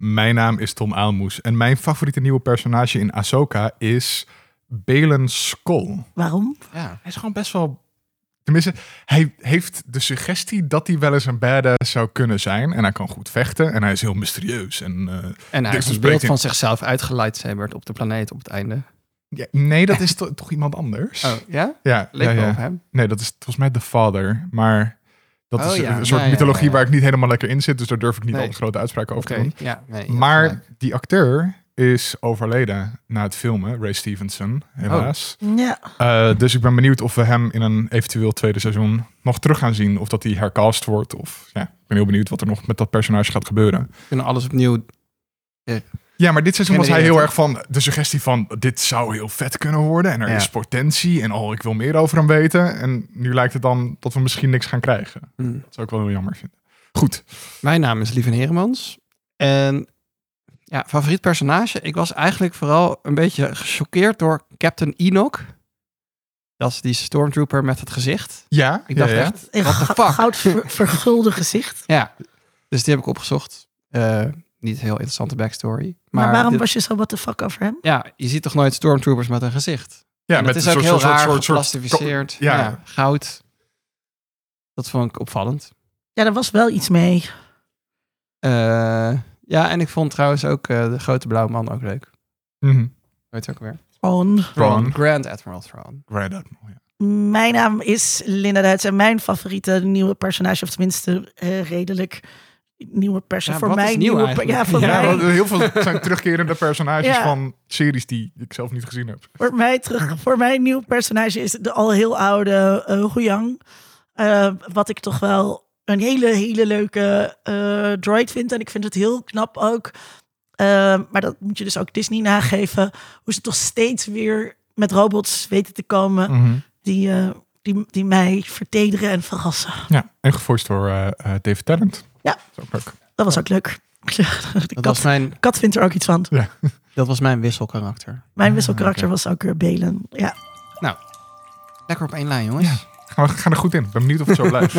Mijn naam is Tom Aalmoes en mijn favoriete nieuwe personage in Ahsoka is Belen Skoll. Waarom? Ja. Hij is gewoon best wel... Tenminste, hij heeft de suggestie dat hij wel eens een badass zou kunnen zijn. En hij kan goed vechten en hij is heel mysterieus. En, eh, En hij Dit heeft een beeld in- van zichzelf uitgelightsaberd op de planeet op het einde. ja, nee, dat is to- toch iemand anders? Oh, ja? Ja, Leek ja, wel ja. op hem. Nee, dat is volgens mij The Father. Maar dat Oh, is ja. een soort Ja, ja, mythologie ja, ja. waar ik niet helemaal lekker in zit. Dus daar durf ik niet Nee. al te grote uitspraken over te doen. Nee, Maar die acteur is overleden na het filmen, Ray Stevenson, helaas. Ja. Eh, dus ik ben benieuwd of we hem in een eventueel tweede seizoen nog terug gaan zien. Of dat hij hercast wordt. Of ja, ik ben heel benieuwd wat er nog met dat personage gaat gebeuren. We kunnen alles opnieuw... Ja, maar dit seizoen was hij heel erg van de suggestie van dit zou heel vet kunnen worden. En er Ja. is potentie en oh, ik wil meer over hem weten. En nu lijkt het dan dat we misschien niks gaan krijgen. Hm. Dat zou ik wel heel jammer vinden. Goed. Mijn naam is Lieven Heremans. En ja, favoriet personage. Ik was eigenlijk vooral een beetje gechoqueerd door Captain Enoch. Dat is die stormtrooper met het gezicht. Ja, Ik dacht ja, ja. echt, the ga- fuck? goud ver- vergulde gezicht. Ja, dus die heb ik opgezocht. Eh, niet een heel interessante backstory. Maar, Maar, waarom dit- was je zo what the fuck over hem? Ja, je ziet toch nooit stormtroopers met een gezicht? Ja, en dat met is een ook soort- heel soort- raar soort- soort- geplastificeerd. ja. Ja. goud. Dat vond ik opvallend. Ja, er was wel iets mee. Eh, ja, en ik vond trouwens ook eh, de grote blauwe man ook leuk. Weet je ook weer? Thrawn. Grand Admiral Thrawn. Grand Admiral, ja. Mijn naam is Linda Duits en mijn favoriete nieuwe personage, of tenminste eh, redelijk nieuwe personage. Ja, voor wat mij is nieuw nieuwe, ja, voor, Ja, mij, heel veel zijn terugkerende personages Ja. van series die ik zelf niet gezien heb. voor mij terug. Voor mij nieuw personage is de al heel oude uh, Huyang. Eh, wat ik toch wel een hele, hele leuke eh, droid vind. En ik vind het heel knap ook. Eh, maar dat moet je dus ook Disney nageven. Hoe ze toch steeds weer met robots weten te komen. Mhm. Die, eh, die, die mij vertederen en verrassen. Ja, en gevoiced door eh, eh, David Tennant. Ja. Dat is ook leuk. Dat was ook leuk. De Dat kat, was mijn, kat vindt er ook iets van. dat was mijn wisselkarakter. Mijn Ah, wisselkarakter was ook weer Belen. Ja. Lekker op één lijn, jongens. Ja. Gaan we gaan er goed in. Ik ben benieuwd of het zo blijft.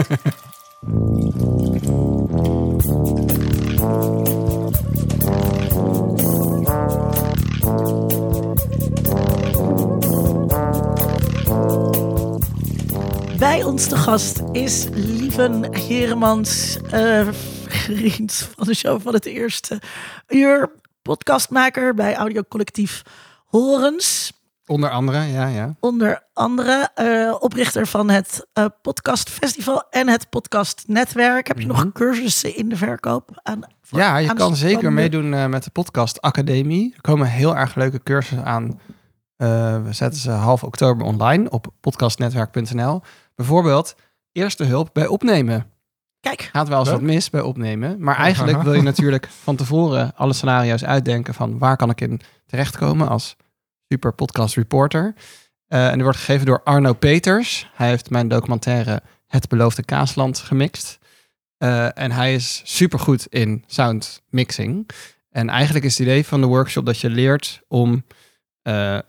Bij ons te gast is Lieven Heremans, eh, vriend van de show van het eerste uur. Podcastmaker bij audiocollectief Horens. Onder andere, ja, ja. Onder andere eh, oprichter van het eh, Podcast Festival en het Podcast Netwerk. Heb je Mhm. nog cursussen in de verkoop? Aan, voor Ja, je kan zeker meedoen eh, met de podcast Academie. Er komen heel erg leuke cursussen aan. Eh, we zetten ze half oktober online op podcastnetwerk.nl. Bijvoorbeeld eerste hulp bij opnemen. Kijk, Gaat wel eens Leuk. wat mis bij opnemen. Maar eigenlijk wil je natuurlijk van tevoren alle scenario's uitdenken van waar kan ik in terechtkomen als super podcast reporter. Eh, en die wordt gegeven door Arno Peters. Hij heeft mijn documentaire Het Beloofde Kaasland gemixt. Eh, en hij is super goed in sound mixing. En eigenlijk is het idee van de workshop dat je leert om eh,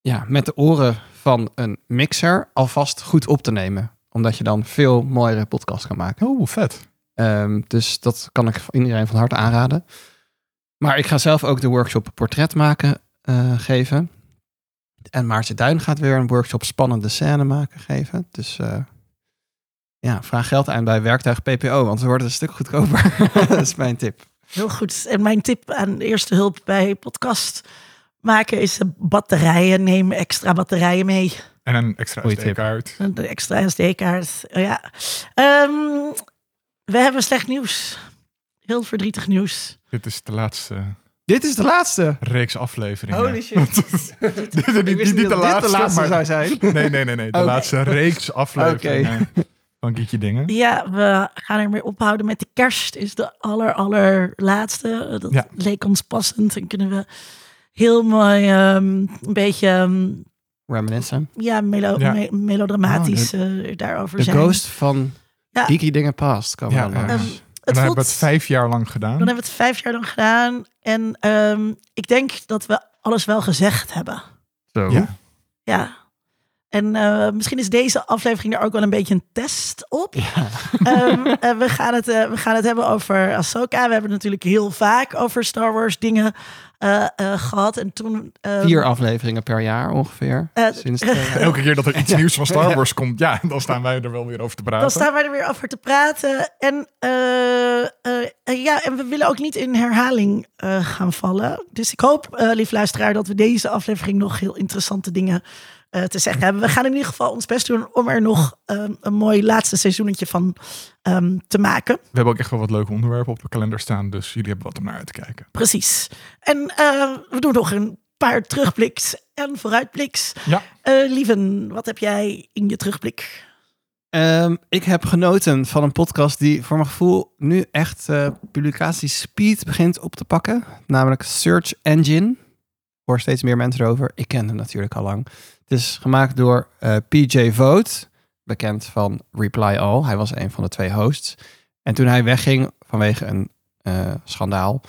ja, met de oren van een mixer alvast goed op te nemen. Omdat je dan veel mooiere podcasts kan maken. Oh, vet. Ehm, dus dat kan ik iedereen van harte aanraden. Maar ik ga zelf ook de workshop portret maken eh, geven. En Maartje Duin gaat weer een workshop spannende scène maken geven. Dus eh, ja, vraag geld aan bij Werktuig PPO, want ze worden een stuk goedkoper. dat is mijn tip. heel goed. En mijn tip aan eerste hulp bij podcast maken is batterijen. Neem extra batterijen mee. En een extra. SD-kaart. De extra SD-kaart. Oh ja. Ehm, we hebben slecht nieuws. Heel verdrietig nieuws. Dit is de laatste Dit is de laatste. reeks afleveringen. Holy shit. Dit- dit- niet, de laatste, de laatste maar... zou zijn. Nee, nee, nee, nee. De laatste reeks afleveringen van Gietje Dingen. Ja, we gaan ermee ophouden met de kerst. Is de aller, allerlaatste. Dat Ja. leek ons passend. En kunnen we heel mooi ehm, een beetje ehm, Reminiscent. ja, melo Ja. me- melodramatisch Oh, eh, daarover De zijn. ghost van Ja. Geeky Dingen Past komen Ja, ja. Ehm, En het dan hebben we het vijf jaar lang gedaan. dan hebben we het vijf jaar lang gedaan. En ehm, ik denk dat we alles wel gezegd hebben. Zo. Ja. Ja. En uh, misschien is deze aflevering er ook wel een beetje een test op. Ja. Um, uh, we, gaan het, uh, we gaan het hebben over Ahsoka. We hebben natuurlijk heel vaak over Star Wars dingen gehad. En toen, um, Vier afleveringen per jaar ongeveer. sinds Elke keer dat er iets nieuws van Star Wars komt, ja, dan staan wij er wel weer over te praten. Dan staan wij er weer over te praten. En, ja, en we willen ook niet in herhaling gaan vallen. Dus ik hoop, lief luisteraar, dat we deze aflevering nog heel interessante dingen uh, te zeggen hebben. We gaan in ieder geval ons best doen om er nog um, een mooi laatste seizoenetje van um, te maken. We hebben ook echt wel wat leuke onderwerpen op de kalender staan, dus jullie hebben wat om naar uit te kijken. Precies. En uh, we doen nog een paar terugbliks en vooruitbliks. Ja. Uh, Lieven, wat heb jij in je terugblik? Um, ik heb genoten van een podcast die voor mijn gevoel nu echt uh, publicatiespeed begint op te pakken. Namelijk Search Engine. Ik hoor steeds meer mensen erover. Ik ken hem natuurlijk al lang. Het is gemaakt door uh, eh, PJ Vote, bekend van Reply All. Hij was een van de twee hosts. En toen hij wegging vanwege een uh, schandaal,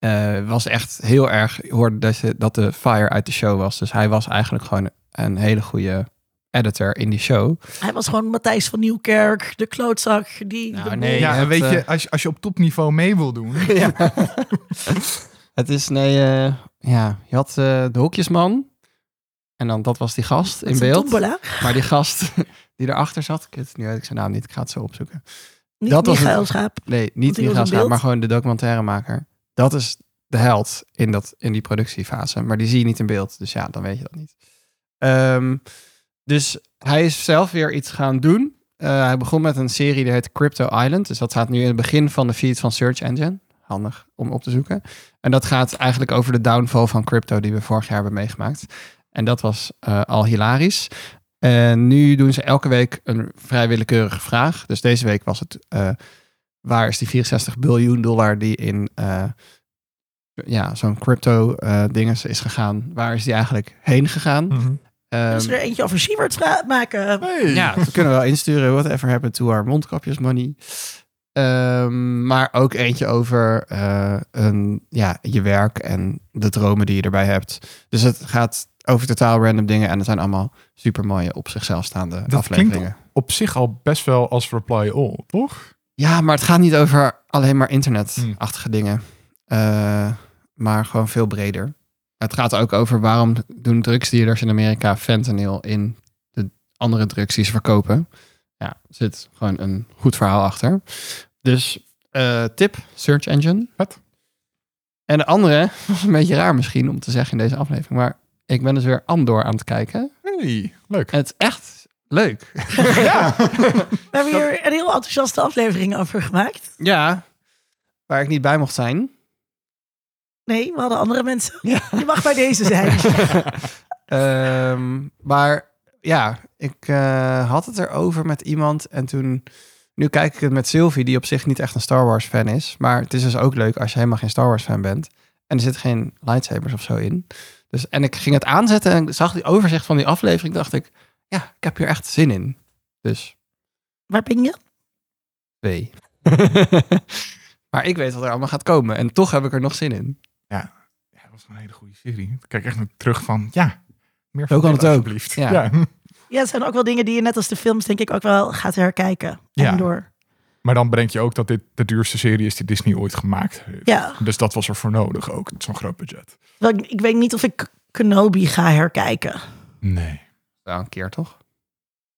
uh, was echt heel erg, hoorde dat, je, dat de fire uit de show was. Dus hij was eigenlijk gewoon een hele goede editor in die show. Hij was gewoon Matthijs van Nieuwkerk, de klootzak. Die nou, nee, ja, weet je, als, je, als je op topniveau mee wil doen. ja. het is, nee, ja, je had de hokjesman. En dan, dat was die gast in beeld. Maar die gast die erachter zat, ik weet nu weet ik zijn naam niet, ik ga het zo opzoeken. Niet dat Michael was Schaap. Nee, niet Michael Schaap, maar gewoon de documentairemaker. Dat is de held in, dat, in die productiefase. Maar die zie je niet in beeld, dus ja, dan weet je dat niet. Ehm, dus hij is zelf weer iets gaan doen. Uh, hij begon met een serie die heet Crypto Island. Dus dat staat nu in het begin van de feed van Search Engine. Handig om op te zoeken. En dat gaat eigenlijk over de downfall van crypto die we vorig jaar hebben meegemaakt. En dat was uh, al hilarisch. En nu doen ze elke week een vrij willekeurige vraag. Dus deze week was het: uh, waar is die 64 biljoen dollar die in uh, ja, zo'n crypto dinges is gegaan? Waar is die eigenlijk heen gegaan? Mm -hmm. Um, Als we er eentje over Siebert maken. Hey. Ja, we kunnen wel insturen. Whatever happened to our mondkapjes money. Um, maar ook eentje over een, ja, je werk en de dromen die je erbij hebt. Dus het gaat over totaal random dingen. En het zijn allemaal super mooie op zichzelf staande dat afleveringen. Klinkt op zich al best wel als reply all, toch? Ja, maar het gaat niet over alleen maar internetachtige hmm. dingen. Uh, maar gewoon veel breder. Het gaat ook over waarom doen drugsdealers in Amerika fentanyl in de andere drugs die ze verkopen. Ja, er zit gewoon een goed verhaal achter. Dus uh, tip, search engine. Wat? En de andere, was een beetje raar misschien om te zeggen in deze aflevering, maar ik ben dus weer Andor aan het kijken. Hey, leuk. Het is echt leuk. ja. We hebben hier een heel enthousiaste aflevering over gemaakt. Ja, waar ik niet bij mocht zijn. Nee, we hadden andere mensen. Ja. Je mag bij deze zijn. um, maar ja, ik uh, had het erover met iemand en toen... Nu kijk ik het met Sylvie, die op zich niet echt een Star Wars fan is. Maar het is dus ook leuk als je helemaal geen Star Wars fan bent. En er zit geen lightsabers of zo in. Dus, en ik ging het aanzetten en zag die overzicht van die aflevering. Dacht ik, ja, ik heb hier echt zin in. Dus. Waar ben je? Twee. maar ik weet wat er allemaal gaat komen. En toch heb ik er nog zin in. Ja, ja dat was een hele goede serie. Ik kijk echt nog terug van, ja, meer van kan het ook. alsjeblieft. Ja. ja. ja, het zijn ook wel dingen die je net als de films denk ik ook wel gaat herkijken. Ja. Door. Maar dan bedenk je ook dat dit de duurste serie is die Disney ooit gemaakt heeft. Ja. Dus dat was er voor nodig ook, zo'n groot budget. Ik weet niet of ik Kenobi ga herkijken. Nee. Wel een keer toch?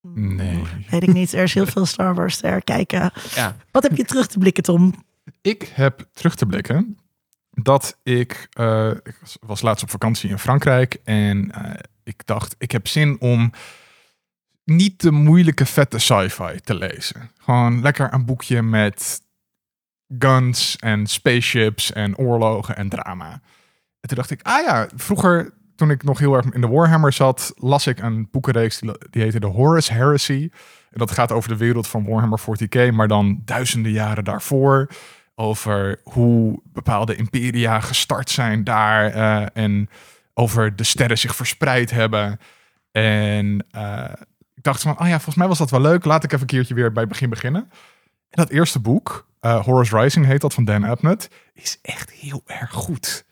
Nee. Weet ik niet. Er is heel veel Star Wars te herkijken. Ja. Wat heb je terug te blikken, Tom? Ik heb terug te blikken dat ik, uh, ik was laatst op vakantie in Frankrijk en uh, ik dacht, ik heb zin om niet de moeilijke vette sci-fi te lezen. Gewoon lekker een boekje met guns en spaceships en oorlogen en drama. En toen dacht ik, ah ja, vroeger toen ik nog heel erg in de Warhammer zat, las ik een boekenreeks die, die heette de Horus Heresy. En dat gaat over de wereld van Warhammer 40k, maar dan duizenden jaren daarvoor. Over hoe bepaalde imperia gestart zijn daar uh, en over de sterren zich verspreid hebben. En uh, ik dacht van, ah oh ja, volgens mij was dat wel leuk. Laat ik even een keertje weer bij het begin beginnen. En dat eerste boek, uh, Horus Rising heet dat, van Dan Abnett, is echt heel erg goed.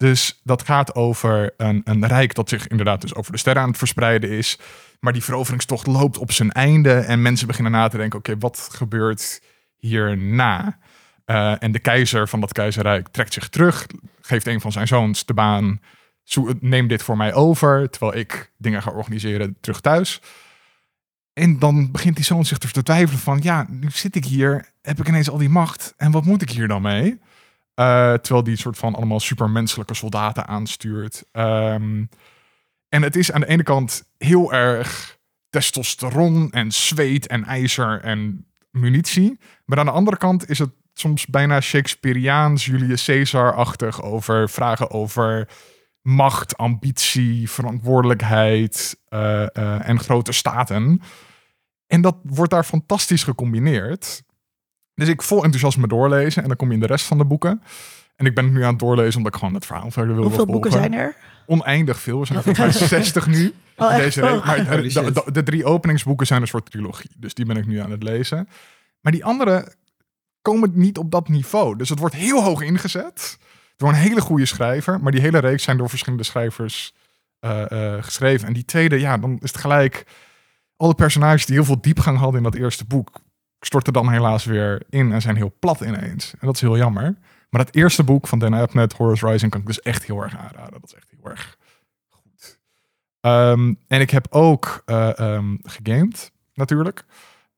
Dus dat gaat over een, een rijk dat zich inderdaad dus over de sterren aan het verspreiden is. Maar die veroveringstocht loopt op zijn einde en mensen beginnen na te denken: oké, wat gebeurt hierna? Uh, en de keizer van dat keizerrijk trekt zich terug, geeft een van zijn zoons de baan: neem dit voor mij over, terwijl ik dingen ga organiseren terug thuis. En dan begint die zoon zich te twijfelen van, ja, nu zit ik hier, heb ik ineens al die macht en wat moet ik hier dan mee? Uh, terwijl die soort van allemaal supermenselijke soldaten aanstuurt. Um, en het is aan de ene kant heel erg testosteron en zweet en ijzer en munitie. Maar aan de andere kant is het soms bijna Shakespeareaans, Julius Caesar-achtig over vragen over macht, ambitie, verantwoordelijkheid uh, uh, en grote staten. En dat wordt daar fantastisch gecombineerd. Dus ik vol enthousiasme doorlezen en dan kom je in de rest van de boeken. En ik ben het nu aan het doorlezen omdat ik gewoon het verhaal verder wil Hoeveel boeken zijn er? Oneindig veel. Er zijn er 60 nu. Oh, deze oh. Maar de, de, drie openingsboeken zijn een soort trilogie. Dus die ben ik nu aan het lezen. Maar die andere komen niet op dat niveau. Dus het wordt heel hoog ingezet. Door een hele goede schrijver. Maar die hele reeks zijn door verschillende schrijvers uh, uh, geschreven. En die tweede, ja, dan is het gelijk alle personages die heel veel diepgang hadden in dat eerste boek, storten dan helaas weer in en zijn heel plat ineens. En dat is heel jammer. Maar dat eerste boek van Dan Abnett, Horus Rising, kan ik dus echt heel erg aanraden. Dat is echt heel erg goed. Um, en ik heb ook uh, gegamed, natuurlijk.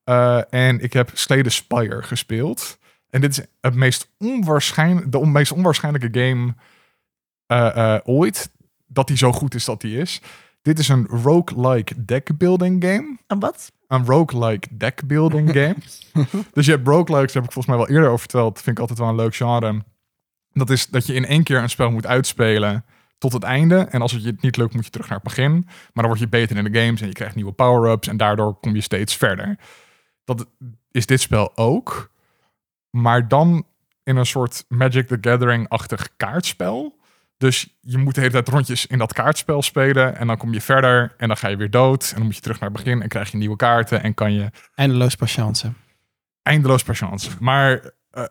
Uh, en ik heb Slay Spire gespeeld. En dit is het meest onwaarschijnlijk, de meest onwaarschijnlijke game uh, ooit. Dat hij zo goed is dat hij is. Dit is een roguelike deckbuilding game. Een wat? Een roguelike deckbuilding game. dus je hebt roguelikes, daar heb ik volgens mij wel eerder over verteld. Vind ik altijd wel een leuk genre. Dat is dat je in één keer een spel moet uitspelen tot het einde. En als het je niet lukt, moet je terug naar het begin. Maar dan word je beter in de games en je krijgt nieuwe power-ups. En daardoor kom je steeds verder. Dat is dit spel ook. Maar dan in een soort Magic the Gathering-achtig kaartspel. Dus je moet de hele tijd rondjes in dat kaartspel spelen. En dan kom je verder en dan ga je weer dood. En dan moet je terug naar het begin en krijg je nieuwe kaarten. En kan je... Eindeloos patience. Eindeloos patience. Maar uh,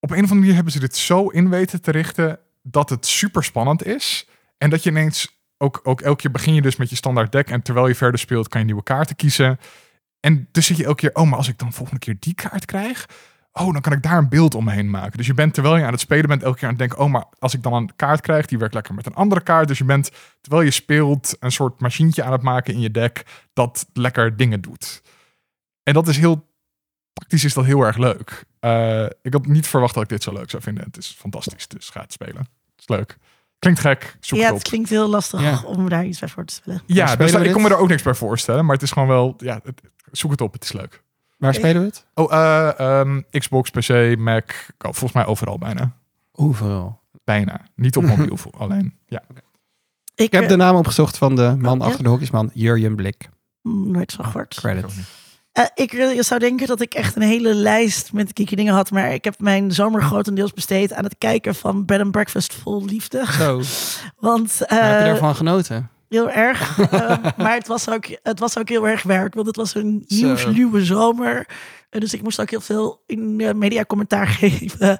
op een of andere manier hebben ze dit zo in weten te richten... dat het super spannend is. En dat je ineens... Ook, ook elke keer begin je dus met je standaard deck. En terwijl je verder speelt kan je nieuwe kaarten kiezen. En dus zit je elke keer... Oh, maar als ik dan volgende keer die kaart krijg oh, dan kan ik daar een beeld omheen maken. Dus je bent terwijl je aan het spelen bent elke keer aan het denken, oh, maar als ik dan een kaart krijg, die werkt lekker met een andere kaart. Dus je bent terwijl je speelt een soort machientje aan het maken in je deck dat lekker dingen doet. En dat is heel tactisch is dat heel erg leuk. Uh, ik had niet verwacht dat ik dit zo leuk zou vinden. Het is fantastisch, dus ga het spelen. Het is leuk. Klinkt gek. Zoek ja, het, het klinkt heel lastig Ja. om daar iets bij voor te stellen. Ja, dus ik kon me er ook niks bij voorstellen, maar het is gewoon wel, ja, het- zoek het op, het is leuk. Waar spelen we het? Oh, eh, ehm, Xbox, PC, Mac, oh, volgens mij overal bijna. Overal. Bijna. Niet op mobiel alleen. Ja. Ik, Ik heb eh, de naam opgezocht van de man achter de hokjesman, Jurjen Blik. nooit van gehoord. Credit. Eh, ik je zou denken dat ik echt een hele lijst met kieke dingen had, maar ik heb mijn zomer grotendeels besteed aan het kijken van Bed and Breakfast vol liefde. Zo, Want eh, heb je ervan genoten? Heel erg. eh, maar het was, ook, het was ook heel erg werk, want het was een nieuwsluwe zomer. Eh, dus ik moest ook heel veel in eh, media commentaar geven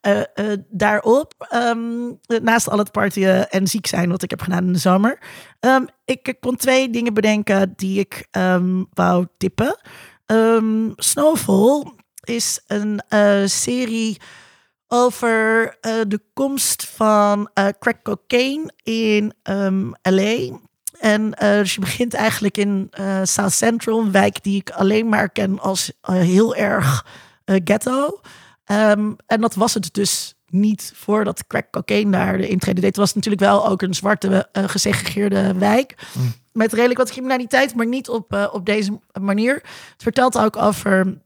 eh, daarop. Ehm, naast al het partyen en ziek zijn wat ik heb gedaan in de zomer. Ehm, ik, ik kon twee dingen bedenken die ik ehm, wou tippen. Ehm, Snowfall is een serie over eh, de komst van eh, crack cocaine in ehm, LA. En eh, dus je begint eigenlijk in South Central, een wijk die ik alleen maar ken als heel erg ghetto. Ehm, en dat was het dus niet voordat crack cocaine daar de intrede deed. Het was natuurlijk wel ook een zwarte eh, gesegregeerde wijk. Mm. Met redelijk wat criminaliteit, maar niet op, op deze manier. Het vertelt ook over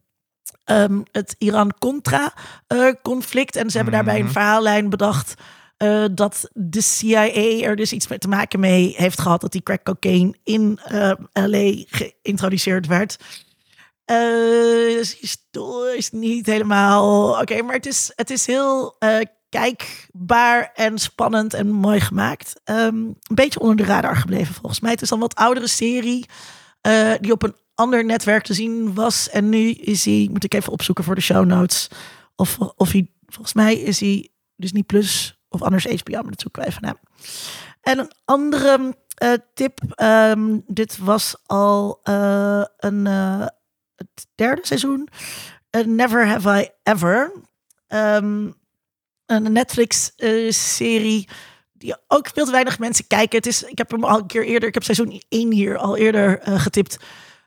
ehm, het Iran-Contra-conflict. en ze hebben daarbij een Mhm. verhaallijn bedacht... eh, dat de CIA er dus iets mee te maken mee heeft gehad... dat die crack cocaine in eh, L.A. geïntroduceerd werd. Eh dus is niet helemaal oké, maar het is, het is heel kijkbaar en spannend en mooi gemaakt. Ehm, een beetje onder de radar gebleven volgens mij. Het is een wat oudere serie die op een ander netwerk te zien was. En nu is hij, moet ik even opzoeken voor de show notes. Of, of hij, volgens mij is hij dus niet Plus of anders HBO, maar dat zoeken even na. En een andere eh, tip. Ehm, dit was al eh, een, eh, het derde seizoen. Never Have I Ever. Ehm, een Netflix-serie die ook veel te weinig mensen kijken. Het is, ik heb hem al een keer eerder, ik heb seizoen 1 hier al eerder getipt.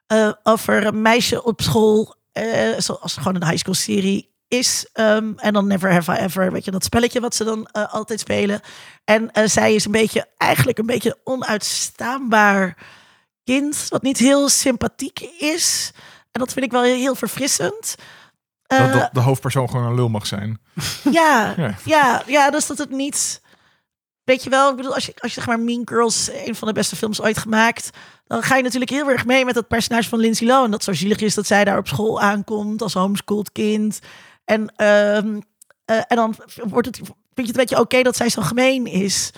Eh, over een meisje op school. eh, zoals gewoon een high school serie is. Ehm, en dan Never Have I Ever. Weet je, dat spelletje wat ze dan eh, altijd spelen. En zij is een beetje, eigenlijk een beetje onuitstaanbaar kind. Wat niet heel sympathiek is. En dat vind ik wel heel verfrissend. Dat, dat de hoofdpersoon gewoon een lul mag zijn. ja, Ja. ja, ja, dus dat het niet. Weet je wel, ik bedoel, als je, als je zeg maar Mean Girls, een van de beste films ooit gemaakt, dan ga je natuurlijk heel erg mee met dat personage van Lindsay Lohan. Dat zo zielig is dat zij daar op school aankomt als homeschooled kind. En, ehm, eh, en dan wordt het, vind je het een beetje oké dat zij zo gemeen is.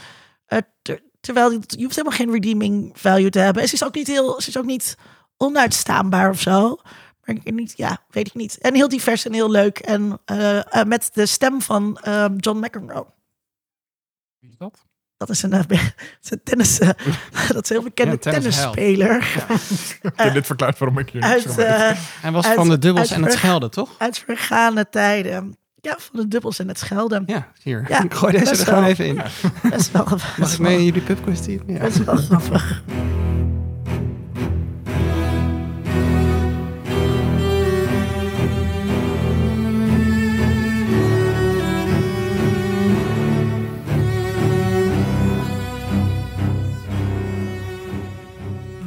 Eh, ter- terwijl je hoeft helemaal geen redeeming value te hebben. En ze is ook niet heel, ze is ook niet onuitstaanbaar of zo. Maar niet, ja, weet ik niet. En heel divers en heel leuk. En eh, eh, met de stem van ehm, John McEnroe. Wie is dat? Dat is een, eh, be- dat is een tennis, eh, dat is een heel bekende Ja, tennisspeler. Oké, dit verklaart waarom ik hier niet zo Uit, eh, Hij was Uit- van de dubbels en het schelden, toch? uit vergane tijden. Ja, van de dubbels en het schelden. Ja, hier. Ja, ik gooi deze er gewoon even in. Best wel, Mag ik wel- mee in jullie pubquiz team? Ja. best wel grappig.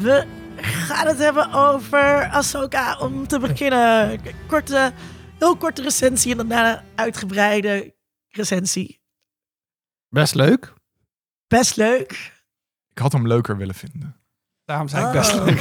We gaan het hebben over Ahsoka om te beginnen. Korte, heel korte recensie en daarna een uitgebreide recensie. Best leuk. Best leuk. Ik had hem leuker willen vinden. Daarom zei ik Oh. best leuk.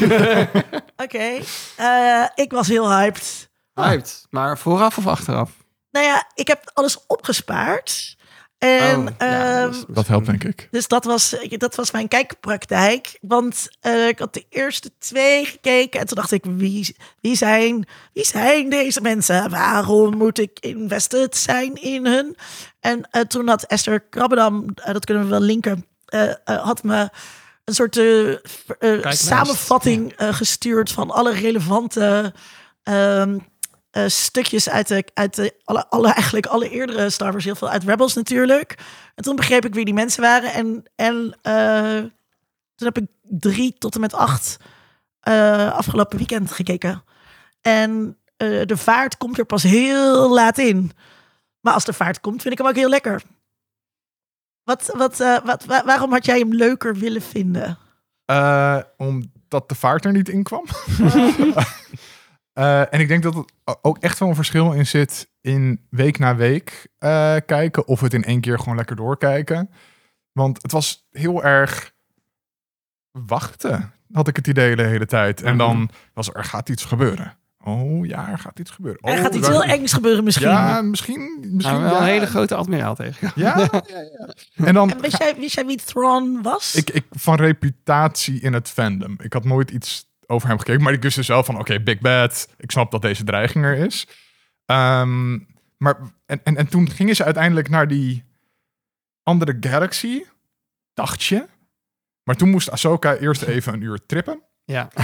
Oké, eh, ik was heel hyped. Hyped. Maar vooraf of achteraf? Nou ja, ik heb alles opgespaard. En Oh, ja, ehm, dat helpt, denk ik. Dus dat was, dat was mijn kijkpraktijk. Want eh, ik had de eerste twee gekeken. En toen dacht ik, wie, wie, zijn, wie zijn deze mensen? Waarom moet ik invested zijn in hun? En eh, toen had Esther Krabbedam, eh, dat kunnen we wel linken, had me een soort samenvatting eh, gestuurd van alle relevante ehm, eh, stukjes uit, de, uit de, alle, alle, eigenlijk alle eerdere Star Wars, heel veel uit Rebels natuurlijk. En toen begreep ik wie die mensen waren. En, en eh, toen heb ik drie tot en met acht eh, afgelopen weekend gekeken. En de vaart komt er pas heel laat in. Maar als de vaart komt, vind ik hem ook heel lekker. Wat, wat, wat, wa- waarom had jij hem leuker willen vinden? Omdat de vaart er niet in kwam. Eh, en ik denk dat er ook echt wel een verschil in zit in week na week eh, kijken. Of het in één keer gewoon lekker doorkijken. Want het was heel erg wachten, had ik het idee de hele tijd. En dan was er, er gaat iets gebeuren. Oh ja, er gaat iets gebeuren. er Oh, gaat iets daar- heel engs gebeuren misschien. Ja, misschien. misschien Nou, ja. een hele grote admiraal tegen. Ja, ja, ja. En dan En wist jij, wist jij wie Thrawn was? Ik, ik van reputatie in het fandom. Ik had nooit iets over hem gekeken, maar ik wist dus wel van, oké, Big Bad. Ik snap dat deze dreiging er is. Ehm, maar en, en, en toen gingen ze uiteindelijk naar die andere galaxy, dacht je. Maar toen moest Ahsoka eerst even een uur trippen. Ja.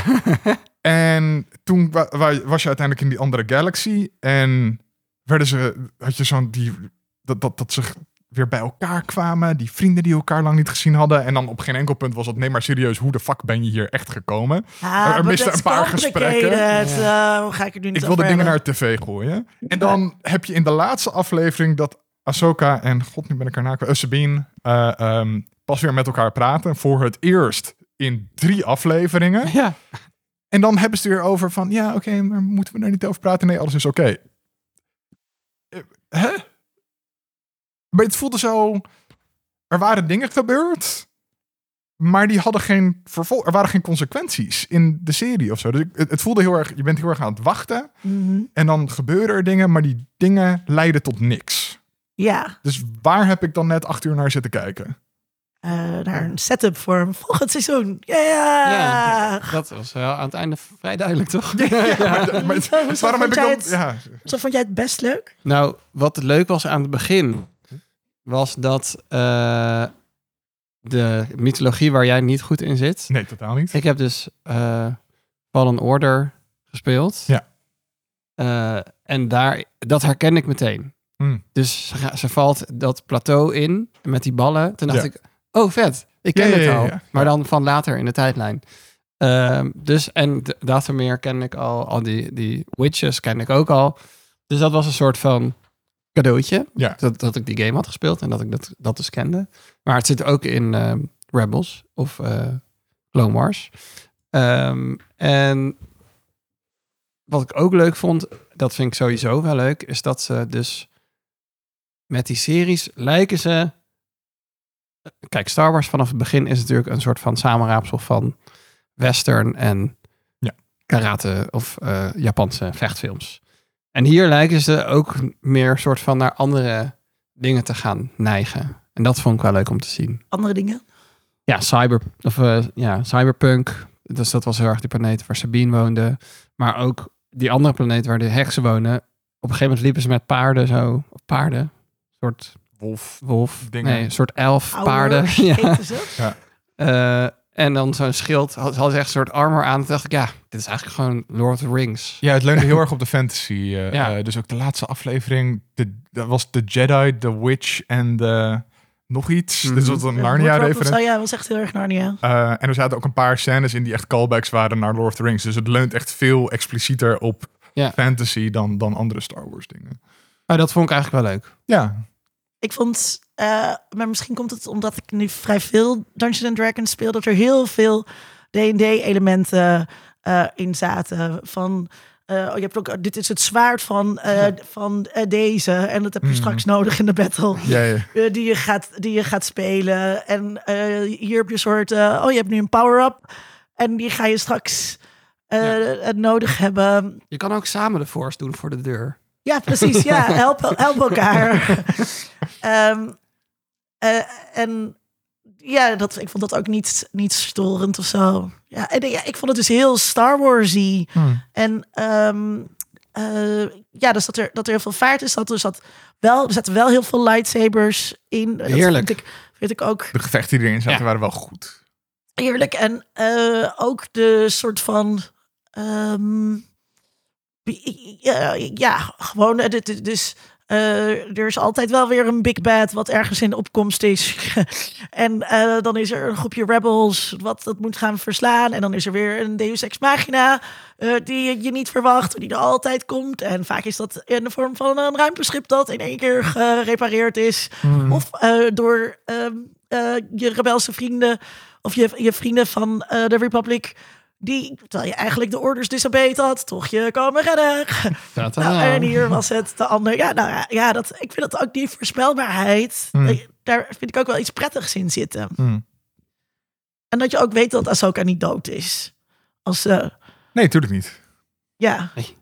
En toen wa- wa- was je uiteindelijk in die andere galaxy. En werden ze, had je zo'n die, dat, dat, dat ze weer bij elkaar kwamen. Die vrienden die elkaar lang niet gezien hadden. En dan op geen enkel punt was het, nee maar serieus, hoe de fuck ben je hier echt gekomen? Ah, er misten een paar gesprekken. hoe ga ik het nu niet Ik wilde over dingen naar tv gooien. En dan heb je in de laatste aflevering dat Ahsoka en, god nu ben ik naam, kwijt, eh, Sabine, eh, ehm, pas weer met elkaar praten. Voor het eerst in drie afleveringen. Ja. En dan hebben ze het weer over van, ja, oké, maar moeten we er niet over praten? Nee, alles is oké. Hè? Maar het voelde zo, er waren dingen gebeurd, maar die hadden geen vervolg, er waren geen consequenties in de serie of zo. Dus ik- het, het voelde heel erg, je bent heel erg aan het wachten Mhm. en dan gebeuren er dingen, maar die dingen leiden tot niks. Ja, Dus waar heb ik dan net acht uur naar zitten kijken? eh, naar een setup voor een volgend seizoen. Ja, ja. Ja, dat was wel aan het einde vrij duidelijk, toch? Maar, maar- Zo- zo waarom heb ik dan... het- Ja, Zo vond jij het best leuk? Nou, wat leuk was aan het begin, was dat, eh, de mythologie waar jij niet goed in zit. Nee, totaal niet. Ik heb dus eh Fallen Order gespeeld. Ja. Eh, en daar, dat herken ik meteen. Hmm. Dus ze, valt dat plateau in met die ballen. Toen dacht Ja. ik, oh vet, ik ken Ja, het ja, al. Maar dan van later in de tijdlijn. Ehm, dus, en Dathomir ken ik al, al die, die witches ken ik ook al. Dus dat was een soort van cadeautje. Ja. Dat, dat ik die game had gespeeld en dat ik dat, dat dus kende. Maar het zit ook in ehm, Rebels of eh Clone Wars. Ehm, en wat ik ook leuk vond, dat vind ik sowieso wel leuk, is dat ze dus met die series lijken ze. Kijk, Star Wars vanaf het begin is natuurlijk een soort van samenraapsel van western en Ja. karate of eh, Japanse vechtfilms. En hier lijken ze ook meer soort van naar andere dingen te gaan neigen. En dat vond ik wel leuk om te zien. Andere dingen. Ja, cyber, of, eh, ja cyberpunk. Dus dat was heel erg die planeet waar Sabine woonde. Maar ook die andere planeet waar de heksen wonen. Op een gegeven moment liepen ze met paarden zo. Of paarden. Een soort Wolf. wolf. Dingen. Nee, een soort elf Oude paarden. Ja. heten ze. En dan zo'n schild. Had, ze hadden echt een soort armor aan. Toen dacht ik, ja, dit is eigenlijk gewoon Lord of the Rings. Ja, het leunde heel erg op de fantasy. eh, Ja. eh, dus ook de laatste aflevering, de, dat was de Jedi, de Witch en de nog iets. Mhm. Dit was een Ja, Narnia-referentie. Ja, was echt heel erg Narnia. Eh, en er zaten ook een paar scènes in die echt callbacks waren naar Lord of the Rings. Dus het leunt echt veel explicieter op Ja. fantasy dan, dan andere Star Wars dingen. Maar dat vond ik eigenlijk wel leuk. Ja, Ik vond, eh, maar misschien komt het omdat ik nu vrij veel Dungeons and Dragons speel, dat er heel veel D&D-elementen eh, in zaten. Van, oh, je hebt ook, dit is het zwaard van, van deze en dat heb je Mhm. straks nodig in de battle. ja, ja. die, je gaat, die je gaat spelen. En hier heb je een soort, oh je hebt nu een power-up en die ga je straks eh, nodig hebben. Je kan ook samen de force doen voor de deur. Ja, precies. Ja, help, help elkaar. Ehm, eh, en ja, dat, ik vond dat ook niet, niet storend of zo. Ja, en, ja, ik vond het dus heel Star Warsy. Hm. En ehm, eh, ja, dus dat er, dat er heel veel vaart is. Dat er, zat wel, er zaten wel heel veel lightsabers in. Dat Heerlijk. Vind ik, vind ik ook De gevechten die erin zaten Ja. waren wel goed. Eerlijk. En eh, ook de soort van. ehm, ja, ja, gewoon. eh, dit- Dus eh, er is altijd wel weer een big bad wat ergens in opkomst is. en eh, dan is er een groepje rebels wat dat moet gaan verslaan. En dan is er weer een Deus Ex Machina die je niet verwacht, die er altijd komt. En vaak is dat in de vorm van een ruimteschip dat in één keer gerepareerd is. Of eh, door ehm, eh, je rebelse vrienden of je, je vrienden van de Republic. Die, terwijl je eigenlijk de orders disobeyed had, toch je komen redden. Nou, en hier was het de ander. Ja, nou ja, ja dat, ik vind dat ook die voorspelbaarheid. Hmm. eh, Daar vind ik ook wel iets prettigs in zitten. Hm. En dat je ook weet dat Ahsoka niet dood is. Als, eh, Nee, natuurlijk niet. ja. Nee.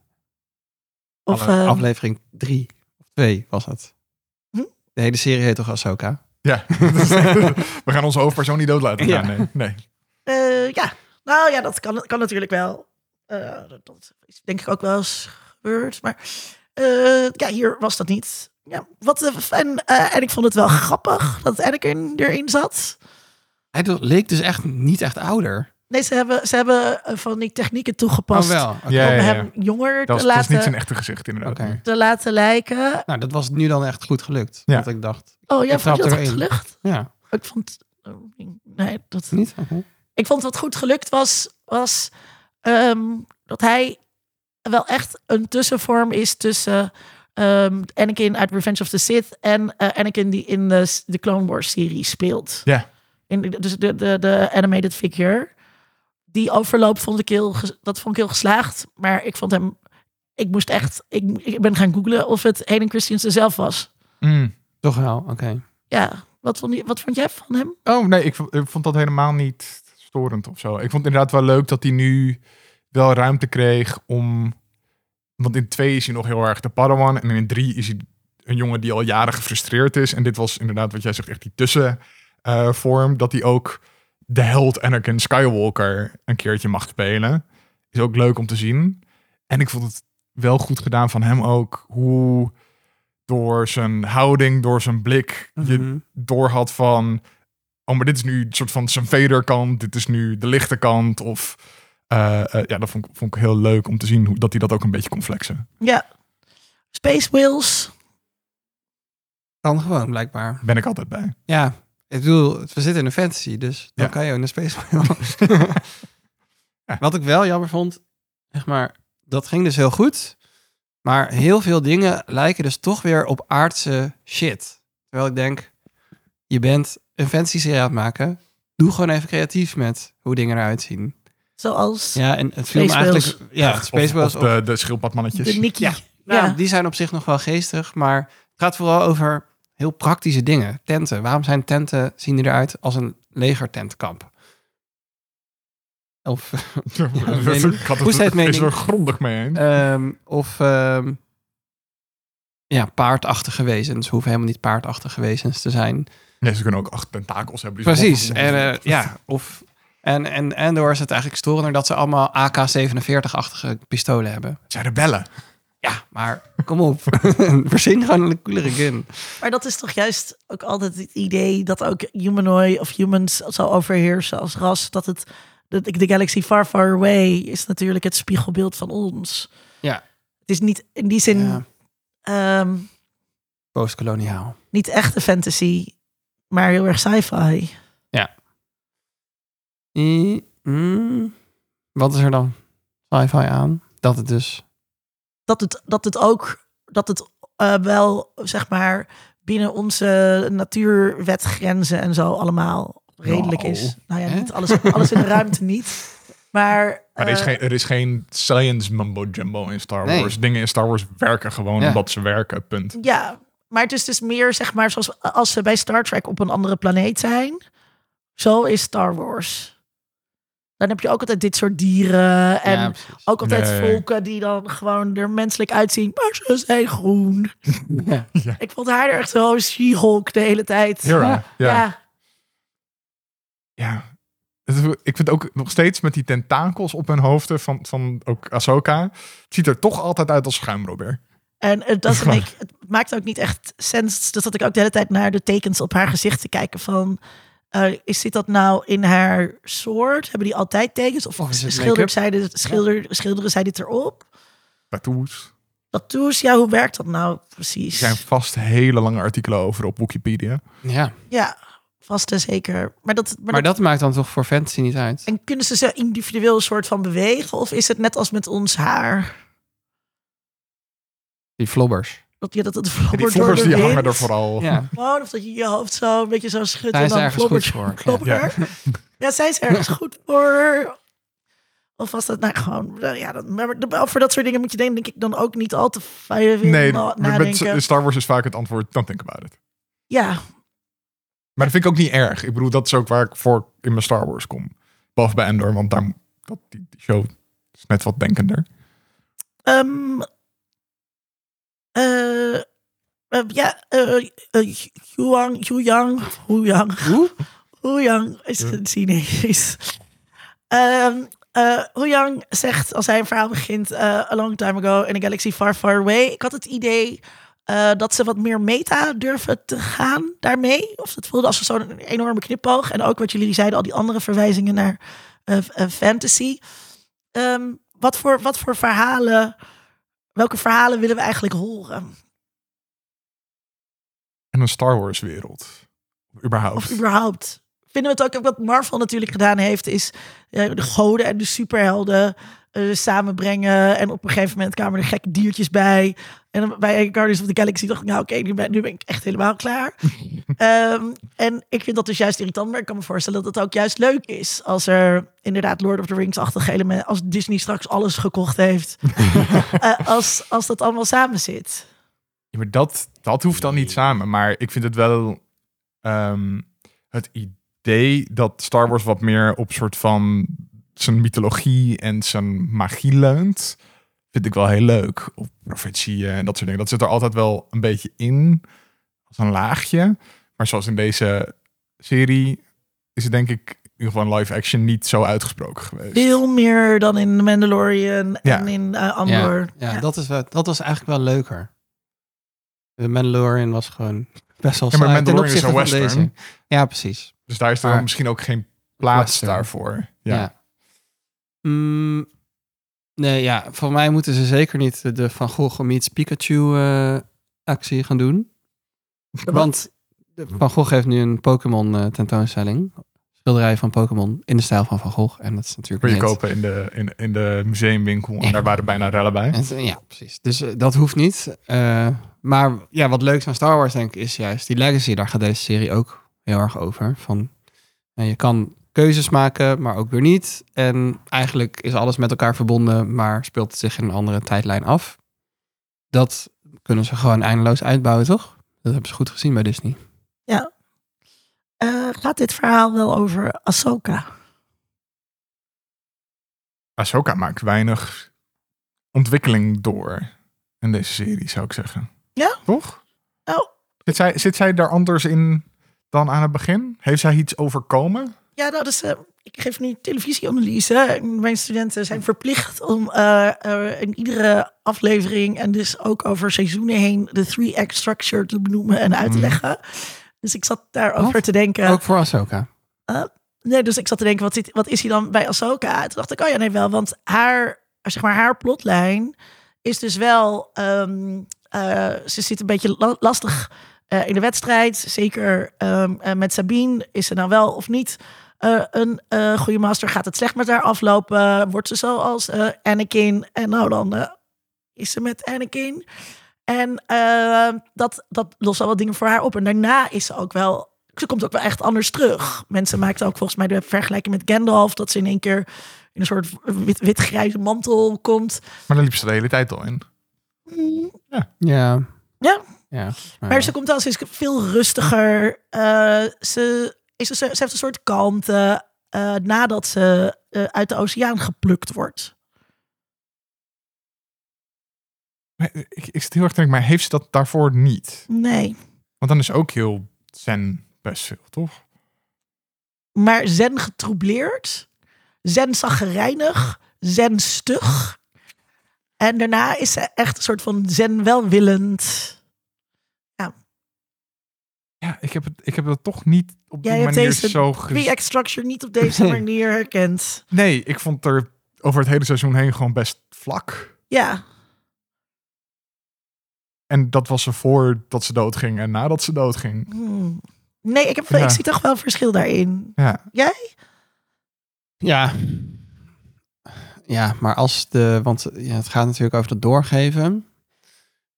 Of, Alle- eh, aflevering drie of twee was het. Hm? De hele serie heet toch Ahsoka? Ja, we gaan onze hoofdpersoon niet dood laten gaan. Ja. Nee, nee. eh, ja, nou ja, dat kan, kan natuurlijk wel. Eh, dat, dat is denk ik ook wel eens gebeurd. Maar eh, ja, hier was dat niet. Ja, wat, eh, en, eh, en ik vond het wel grappig dat Anakin erin zat. Hij leek dus echt niet echt ouder. Nee, ze hebben, ze hebben van die technieken toegepast Oh wel. Ja, om ja, ja. hem jonger Dat was, te, dat was niet laten, zijn echte gezicht inderdaad. Te laten lijken. Nou, dat was nu dan echt goed gelukt. Ja. Want ik dacht, Oh, jij Hij vond je dat goed gelukt? ja, Ik vond... oh, Nee, dat... niet? Oké. Ik vond wat goed gelukt was, was ehm, dat hij wel echt een tussenvorm is tussen ehm, Anakin uit Revenge of the Sith en eh, Anakin die in de, de Clone Wars serie speelt. Ja. In, de- dus de, de, de animated figure. Die overloop vond ik heel, dat vond ik heel geslaagd. Maar ik vond hem, ik moest echt, ik, ik ben gaan googlen of het Hayden Christensen zelf was. Hm. Toch wel, oké. Ja, wat vond, je, wat vond jij van hem? Oh nee, ik vond, ik vond dat helemaal niet storend of zo. Ik vond het inderdaad wel leuk dat hij nu wel ruimte kreeg om... Want in twee is hij nog heel erg de Padawan. En in drie is hij een jongen die al jaren gefrustreerd is. En dit was inderdaad wat jij zegt, echt die tussenvorm. dat hij ook de held Anakin Skywalker een keertje mag spelen. Is ook leuk om te zien. En ik vond het wel goed gedaan van hem ook. Hoe door zijn houding, door zijn blik... je Mhm. door had van oh, maar dit is nu een soort van zijn Vader-kant, dit is nu de lichte kant. Of eh, eh, ja, dat vond, ik- vond ik heel leuk om te zien hoe, dat hij dat ook een beetje kon flexen. Ja. Space Wheels. Dan gewoon, blijkbaar. Ben ik altijd bij. Ja, ik bedoel, we zitten in een fantasy, dus dan Ja. kan je ook in een space. Ja. Wat ik wel jammer vond, zeg maar, dat ging dus heel goed. Maar heel veel dingen lijken dus toch weer op aardse shit. Terwijl ik denk, je bent een fantasy serie aan het maken. Doe gewoon even creatief met hoe dingen eruit zien. Zoals Ja, en het film eigenlijk... Ja, Of- Space of, de, de schildpadmannetjes. de Nicky. Ja. Nou, die zijn op zich nog wel geestig, maar het gaat vooral over heel praktische dingen. Tenten. Waarom zijn tenten, zien die eruit als een legertentkamp? Of, Ja, mening. ik had Hoe staat het mening? is er grondig mee eens. ehm, of ehm, ja, paardachtige wezens. Hoeven helemaal niet paardachtige wezens te zijn. Nee, ze kunnen ook acht tentakels hebben. die ze Precies. En eh, ja, of... En, en Endor is het eigenlijk storender dat ze allemaal AK-47-achtige pistolen hebben. Het zijn rebellen. Ja, maar kom op. Verzin gewoon een coolere gun. Maar dat is toch juist ook altijd het idee dat ook humanoid of humans zal overheersen als ras. Dat het de, de galaxy far far away is natuurlijk het spiegelbeeld van ons. Ja. Het is niet in die zin Ja, ehm, postkoloniaal. niet echte fantasy, maar heel erg sci-fi. I- mm, wat is er dan sci-fi aan? Dat het dus... Dat het, dat het ook dat het eh, wel zeg maar binnen onze natuurwetgrenzen en zo allemaal redelijk Nou, is. Nou ja, hè? niet alles, alles in de ruimte niet. Maar, Maar er is, eh, geen, er is geen science mumbo jumbo in Star Nee. Wars. Dingen in Star Wars werken gewoon Ja. omdat ze werken, punt. Ja, maar het is dus meer zeg maar zoals als ze bij Star Trek op een andere planeet zijn. Zo is Star Wars. Dan heb je ook altijd dit soort dieren en ja, ook altijd Nee. volken die dan gewoon er menselijk uitzien, maar ze zijn groen. Ja. Ik vond haar echt zo She-Hulk de hele tijd. Hera, ja. ja. ja. Ik vind ook nog steeds met die tentakels op hun hoofden van, van ook Ahsoka. Het ziet er toch altijd uit als schuimrobber. En het, doesn't make, het maakt ook niet echt sens. Dus dat ik ook de hele tijd naar de tekens op haar gezicht te kijken van... eh, is zit dat nou in haar soort? Hebben die altijd tekens? Of, Of is het schildert zij dit, schilder, schilderen zij dit erop? Tattoos. Tattoos, ja, hoe werkt dat nou Er precies? zijn vast hele lange artikelen over op Wikipedia. ja, Ja, vast en zeker. Maar dat, maar maar dat, dat maakt dan toch voor fantasy niet uit? en kunnen ze ze individueel een soort van bewegen? Of is het net als met ons haar? Die flobbers. Dat je dat het En die door de die wind? hangen er vooral. Ja, Gewoon, of dat je je hoofd zo een beetje zo schudt Zij en is dan ergens goed voor, ja. flobber. Ja. zij is ergens goed voor. Of was dat nou gewoon... eh, Ja, dat, maar de- voor dat soort dingen moet je denk, denk ik dan ook niet al te veel Nee, nadenken. met Star Wars is vaak het antwoord, don't think about it. Ja, Maar dat vind ik ook niet erg. Ik bedoel, dat is ook waar ik voor in mijn Star Wars kom. Behalve bij Endor, want daar, dat, die, die show is net wat denkender. Ehm eh, eh, ja, Huang, Huyang, Huyang, Hoe? Huyang is het Chinees. Huyang zegt als hij een verhaal begint, eh, a long time ago in a galaxy far, far away. Ik had het idee dat ze wat meer meta durven te gaan daarmee. Of het voelde als zo'n enorme knipoog. En ook wat jullie zeiden, al die andere verwijzingen naar fantasy. Ehm, wat, voor, wat voor verhalen, welke verhalen willen we eigenlijk horen? En een Star Wars wereld. Überhaupt. Of überhaupt. Vinden we het ook, wat Marvel natuurlijk gedaan heeft, is eh, de goden en de superhelden eh, samenbrengen. En op een gegeven moment kwamen er gekke diertjes bij. En bij Guardians of the Galaxy dacht ik, nou oké, nu, ben, nu ben ik echt helemaal klaar. Ehm, en ik vind dat dus juist irritant, maar ik kan me voorstellen dat het ook juist leuk is. Als er inderdaad Lord of the Rings-achtige elementen, als Disney straks alles gekocht heeft. Eh, als, als dat allemaal samen zit. Ja, maar dat, dat hoeft dan niet samen. Maar ik vind het wel ehm, het idee dat Star Wars wat meer op soort van zijn mythologie en zijn magie leunt. Vind ik wel heel leuk. Of profetieën en dat soort dingen. Dat zit er altijd wel een beetje in. Als een laagje. Maar zoals in deze serie is het denk ik in ieder geval live action niet zo uitgesproken geweest. Veel meer dan in The Mandalorian Ja. en in eh, Andor. Ja, ja, Dat, is dat was eigenlijk wel leuker. De Mandalorian was gewoon best wel Ja, maar Mandalorian is een western. deze. Ja, precies. Dus daar is er Maar- misschien ook geen plaats Western. daarvoor. Ja. Mm, nee, ja, voor mij moeten ze zeker niet de- Van Gogh meets Pikachu eh, actie gaan doen. Want Van Gogh heeft nu een Pokémon eh, tentoonstelling. Schilderij van Pokémon in de stijl van Van Gogh. En dat is natuurlijk Kun je kopen in de, in, in de museumwinkel. En Ja. daar waren bijna rellen bij. En, ja, precies. Dus eh, dat hoeft niet. Maar ja, wat leuk aan Star Wars denk ik is juist die legacy. Daar gaat deze serie ook heel erg over. Van, je kan keuzes maken, maar ook weer niet. En eigenlijk is alles met elkaar verbonden, maar speelt het zich in een andere tijdlijn af. Dat kunnen ze gewoon eindeloos uitbouwen, toch? Dat hebben ze goed gezien bij Disney. Eh, gaat dit verhaal wel over Ahsoka? Ahsoka maakt weinig ontwikkeling door in deze serie, zou ik zeggen. Ja? Toch? Nou. Zit zij, zit zij daar anders in dan aan het begin? Heeft zij iets overkomen? Ja, dat is. eh, ik geef nu televisieanalyse. Mijn studenten zijn verplicht om eh, eh, in iedere aflevering en dus ook over seizoenen heen de 3-act structure te benoemen en uit te Mhm. leggen. Dus ik zat daarover Wat? te denken. Ook voor Ahsoka. Nee, dus ik zat te denken, wat, zit, wat is hij dan bij Ahsoka? Toen dacht ik, oh ja, nee, wel. Want haar, zeg maar, haar plotlijn is dus wel... ehm, eh, ze zit een beetje la- lastig eh, in de wedstrijd. Zeker ehm, eh, met Sabine. Is ze nou wel of niet eh, een eh goede master? Gaat het slecht met haar aflopen? Wordt ze zoals eh, Anakin? En nou, dan eh, is ze met Anakin. En dat, dat lost wel wat dingen voor haar op. En daarna is ze ook wel ze komt ook wel echt anders terug. Mensen maakten ook volgens mij de vergelijking met Gandalf, dat ze in één keer in een soort wit- wit-grijze mantel komt. Maar daar liep ze de hele tijd al in. Mm, Ja. Ja. Ja. Maar ze komt wel, ze is veel rustiger. Eh, ze, is, ze, ze heeft een soort kalmte eh, nadat ze eh, uit de oceaan geplukt wordt. Maar Ik, ik zit heel erg te denken, maar heeft ze dat daarvoor niet? Nee. Want dan is ook heel zen best veel, toch? Maar zen getroubleerd, zen zaggerijnig, zen stug. En daarna is ze echt een soort van zen welwillend. Ja, ik heb het, ik heb het toch niet op die Jij manier deze zo structure niet op deze manier herkend. Nee, ik vond er over het hele seizoen heen gewoon best vlak. Ja, En dat was ze voor dat ze doodging en nadat ze doodging. Hmm. Nee, ik, heb, Ja. ik zie toch wel verschil daarin. Ja, Ja. Ja, maar als de. Want ja, het gaat natuurlijk over het doorgeven.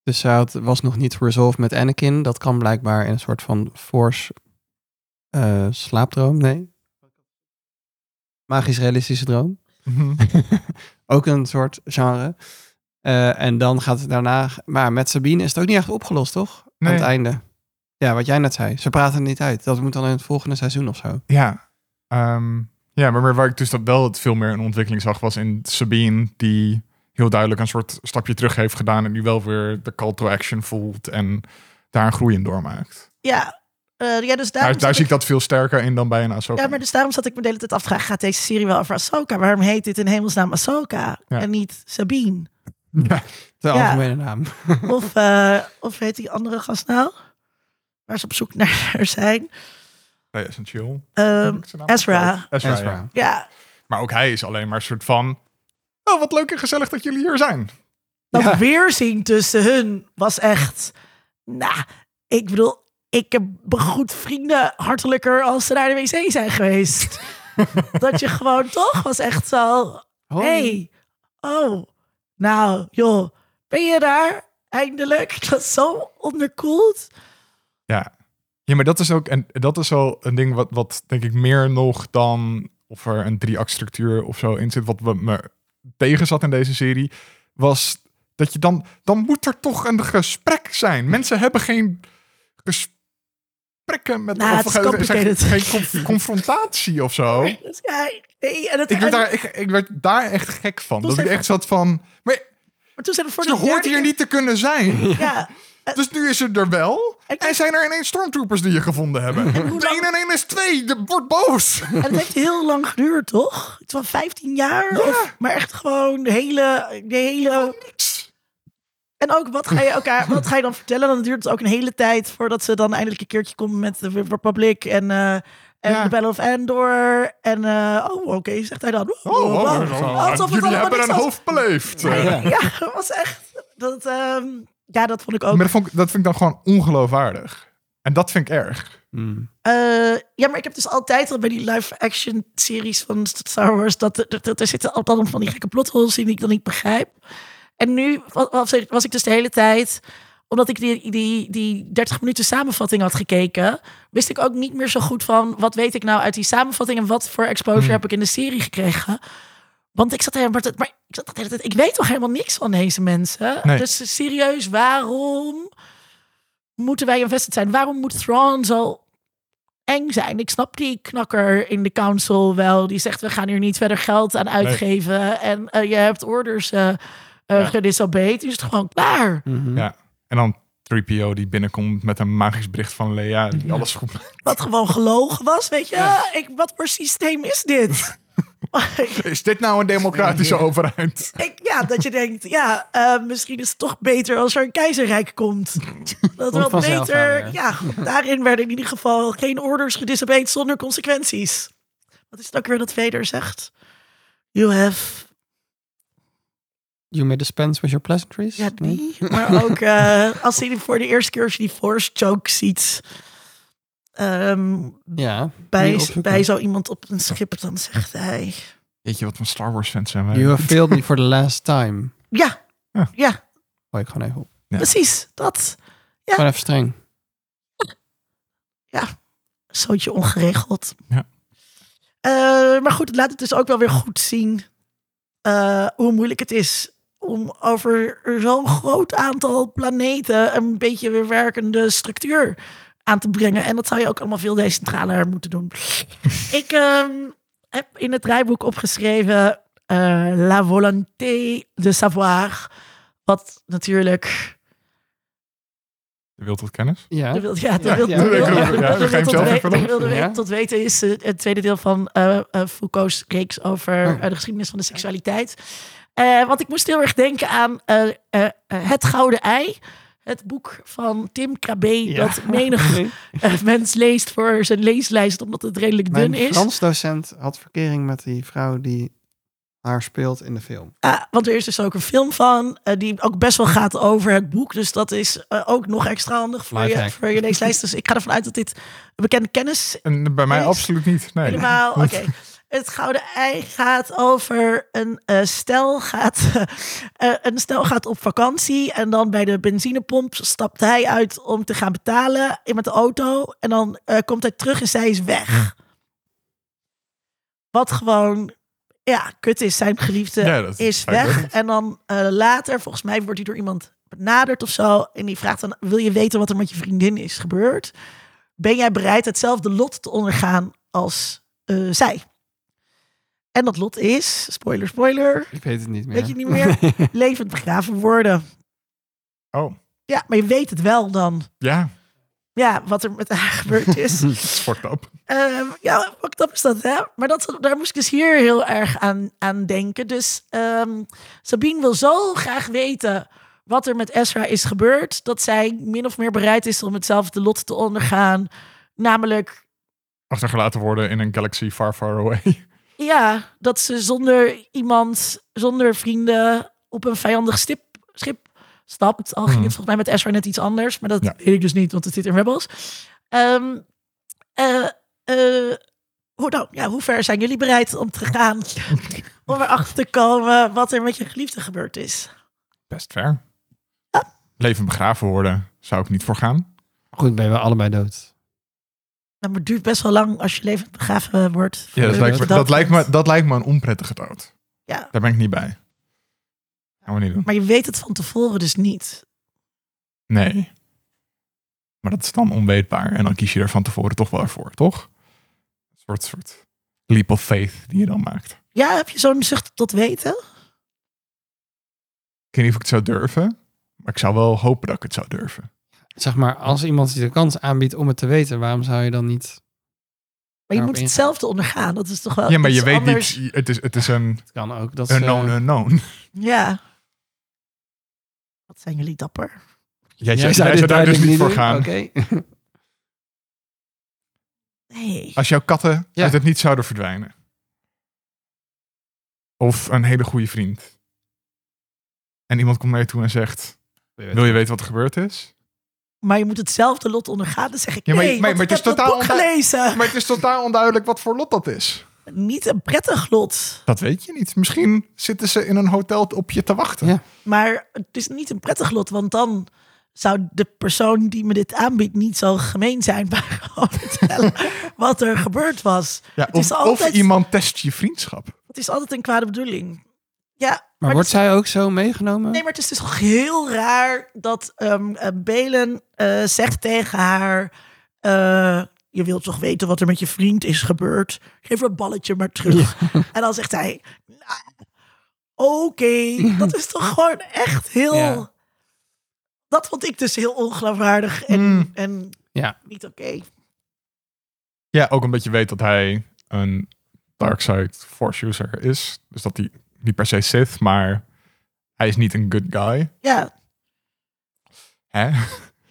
Dus had, was nog niet resolved met Anakin. Dat kan blijkbaar in een soort van force eh, slaapdroom. Nee. Magisch realistische droom. Mhm. ook een soort genre. Eh, en dan gaat het daarna. Maar met Sabine is het ook niet echt opgelost, toch? Nee. Aan het einde. Ja, wat jij net zei. Ze praten niet uit. Dat moet dan in het volgende seizoen of zo. ja. Ehm, ja, maar waar ik dus dat wel het veel meer een ontwikkeling zag, was in Sabine, die heel duidelijk een soort stapje terug heeft gedaan en nu wel weer de call to action voelt en daar een groei in doormaakt. ja. Eh, ja, dus Daar, daar zie ik dat veel sterker in dan bij een Ahsoka. ja, maar dus daarom zat ik me de hele tijd af te vragen, gaat deze serie wel over Ahsoka? Waarom heet dit in hemelsnaam Ahsoka Ja. en niet Sabine? Ja. De Ja. algemene naam. Of, eh of heet die andere gast nou? Waar ze op zoek naar zijn. Nee, essentieel. Ehm, Ezra. Ezra, Ezra. ja. ja, Maar ook hij is alleen maar een soort van... Oh, wat leuk en gezellig dat jullie hier zijn. dat Ja. weerzien tussen hun was echt... Nou, ik bedoel, ik heb goed vrienden hartelijker als ze naar de wc zijn geweest. dat je gewoon toch was echt zo... hey, oh, nou joh, ben je daar? Eindelijk. Dat is zo onderkoeld. Ja. Ja, maar dat is ook... En dat is wel een ding wat, wat denk ik meer nog dan... Of er een drie-act structuur of zo in zit... Wat we me tegen zat in deze serie... Was dat je dan... Dan moet er toch een gesprek zijn. Mensen hebben geen gesprekken met... Nou, is geen- confrontatie of zo. Nee, en het, Ik werd, en- daar, ik, ik werd daar echt gek van. Toen Dat ik echt zat van... Maar maar toen voor ze hoort derde hier niet te kunnen zijn. Ja, Dus nu is ze er wel. En- En zijn er ineens stormtroopers die je gevonden hebben. hoe De lang- 1 en 1 is 2. De wordt boos. en het heeft heel lang geduurd, toch? Het was 15 jaar. Of, maar echt gewoon de hele, de hele... En ook, wat ga je elkaar, wat ga je dan vertellen? Dan duurt het ook een hele tijd voordat ze dan eindelijk een keertje komen met de Republic en, eh, En Ja. The Battle of Endor. En, eh, oh, oké, zegt hij dan. Oh, oh, wow. oh, Oh, alsof het jullie hebben een hoofd beleefd. Ja. Ja, dat was echt... Dat, ehm, ja, dat vond ik ook. Maar dat, vond ik, dat vind ik dan gewoon ongeloofwaardig. En dat vind ik erg. Hmm. Eh, ja, maar ik heb dus altijd al bij die live-action series van Star Wars... dat er- er er zitten altijd al van die gekke plotholes in die ik dan niet begrijp. En nu was, was ik- dus de hele tijd... omdat ik die, die, die 30 minuten samenvatting had gekeken... wist ik ook niet meer zo goed van... wat weet ik nou uit die samenvatting... en wat voor exposure Hmm. heb ik in de serie gekregen... Want ik zat helemaal, maar, dat- maar zat de hele tijd, ik weet toch helemaal niks van deze mensen. Nee. Dus serieus, waarom moeten wij invested zijn? Waarom moet Thrawn zo eng zijn? Ik snap die knakker in de council wel. Die zegt, we gaan hier niet verder geld aan uitgeven. En eh, je hebt orders eh eh Ja. gedisobeyed. Dus het is gewoon klaar. Mhm. Ja. En dan 3PO die binnenkomt met een magisch bericht van Lea. Die alles goed maakt. Wat gewoon gelogen was, weet je. Ik, wat voor systeem is dit? Is dit nou een democratische overheid? Ik, ja, dat je denkt, ja, eh, misschien is het toch beter als er een keizerrijk komt. Dat wel vanzelf beter, ja, daarin werden in ieder geval geen orders gedisobeyed zonder consequenties. Wat is het ook weer dat Vader zegt? You have, You may dispense with your pleasantries. ja, Nee? Maar ook eh, als hij voor de eerste keer als je die force choke ziet. Ehm, Ja. Bij, bij zo iemand op een schip, dan zegt hij... Weet je wat van Star Wars fans zijn wij? You have failed me for the last time. Ja, Ja. ja, Gooi ik gewoon even op. Ja. precies, dat. Gewoon even streng. zootje ongeregeld. Ja. Eh, maar goed, het laat het dus ook wel weer goed zien eh, hoe moeilijk het is om over zo'n groot aantal planeten een beetje weer werkende structuur aan te brengen. En dat zou je ook allemaal veel decentraler moeten doen. Ik ehm, heb in het draaiboek opgeschreven eh, La volonté de savoir. Wat natuurlijk Je wilt tot kennis? Ja. de wil, ja, de wil, ja. de wil- de wil tot de weten is het tweede deel van eh, eh, Foucault's reeks over Oh. de geschiedenis van de seksualiteit. Eh, want ik moest heel erg denken aan eh, eh, eh, Het Gouden Ei. Het boek van Tim Krabbe, Ja. dat menig Nee. eh, mens leest voor zijn leeslijst, omdat het redelijk dun is. Frans docent had verkering met die vrouw die haar speelt in de film. Want er is dus ook een film van, eh, die ook best wel gaat over het boek. Dus dat is eh, ook nog extra handig voor je, voor je leeslijst. Dus ik ga ervan uit dat dit bekende kennis En bij mij absoluut niet. Nee. Helemaal, oké. Het Gouden Ei gaat over een eh, stel gaat, eh, een stel gaat op vakantie en dan bij de benzinepomp stapt hij uit om te gaan betalen in met de auto en dan eh, komt hij terug en zij is weg. Wat gewoon, ja, kut is. Zijn geliefde Ja, is fijn, weg. En dan later, volgens mij wordt hij door iemand benaderd of zo. En die vraagt dan, wil je weten wat er met je vriendin is gebeurd? Ben jij bereid hetzelfde lot te ondergaan als zij? En dat lot is, spoiler, spoiler, Ik weet het niet meer. weet je niet meer? levend begraven worden. Oh, Ja, maar je weet het wel dan. ja. Ja, wat er met haar gebeurd is. Fucked up. Ehm, ja, wat dat is dat, hè? Maar dat, daar moest ik dus hier heel erg aan, aan denken. Dus ehm, Sabine wil zo graag weten wat er met Ezra is gebeurd... dat zij min of meer bereid is om hetzelfde lot te ondergaan. Namelijk, Achtergelaten worden in een galaxy far, far away. Ja, dat ze zonder iemand, zonder vrienden... op een vijandig stip, schip stapt. Al ging Hmm. het volgens mij met Ezra net iets anders... maar dat Ja. weet ik dus niet, want het zit in Rebels. Ehm eh, eh, hoe, nou, ja, hoe ver zijn jullie bereid om te gaan om erachter te komen wat er met je geliefde gebeurd is? Best fair. Leven begraven worden, zou ik niet voor gaan. Goed, ben je wel allebei dood. Nou, maar het duurt best wel lang als je levend begraven wordt. Ja, dat lijkt, me, dood dat, lijkt me, bent. dat lijkt me een onprettige dood. Ja, Daar ben ik niet bij. Gaan we niet doen. maar je weet het van tevoren dus niet. Nee. Maar dat is dan onweetbaar. En dan kies je er van tevoren toch wel voor, toch? Een soort, soort leap of faith die je dan maakt. Ja, heb je zo'n zucht tot weten? Ik weet niet of ik het zou durven. Maar ik zou wel hopen dat ik het zou durven. Zeg maar, als iemand je de kans aanbiedt om het te weten, waarom zou je dan niet... Maar je moet hetzelfde ondergaan. Dat is toch wel Ja, maar je weet anders. niet. Het is, het is een Het kan ook dat unknown unknown. Ja. Wat zijn jullie dapper? Jij, Jij zou- jij dit zou daar dus duidelijk niet voor doen? gaan. Oké. Nee. Als jouw katten Ja. uit het niet zouden verdwijnen. Of een hele goede vriend. En iemand komt naar je toe en zegt... Wil je weten wat er gebeurd is? Maar je moet hetzelfde lot ondergaan. Dan zeg ik Ja, maar- nee, maar- want maar ik het is totaal gelezen. Maar het is totaal onduidelijk wat voor lot dat is. Niet een prettig lot. Dat weet je niet. Misschien zitten ze in een hotel op je te wachten. Ja. Maar het is niet een prettig lot, want dan zou de persoon die me dit aanbiedt niet zo gemeen zijn, maar gewoon vertellen wat er gebeurd was. Ja, Het is of, altijd- of iemand test je vriendschap. Het is altijd een kwade bedoeling. Ja, Maar, wordt zij ook zo meegenomen? Nee, maar het is dus toch heel raar dat ehm eh, Belen eh, zegt tegen haar... eh, je wilt toch weten wat er met je vriend is gebeurd? Geef dat balletje maar terug. En dan zegt hij... "Nou, Oké, dat is toch gewoon echt heel... Ja. Dat vond ik dus heel ongeloofwaardig en, Hmm. en Ja. niet oké. Ja, ook omdat je weet dat hij een Darkseid Force user is. Dus dat hij niet per se Sith, maar hij is niet een good guy. Ja, Hè?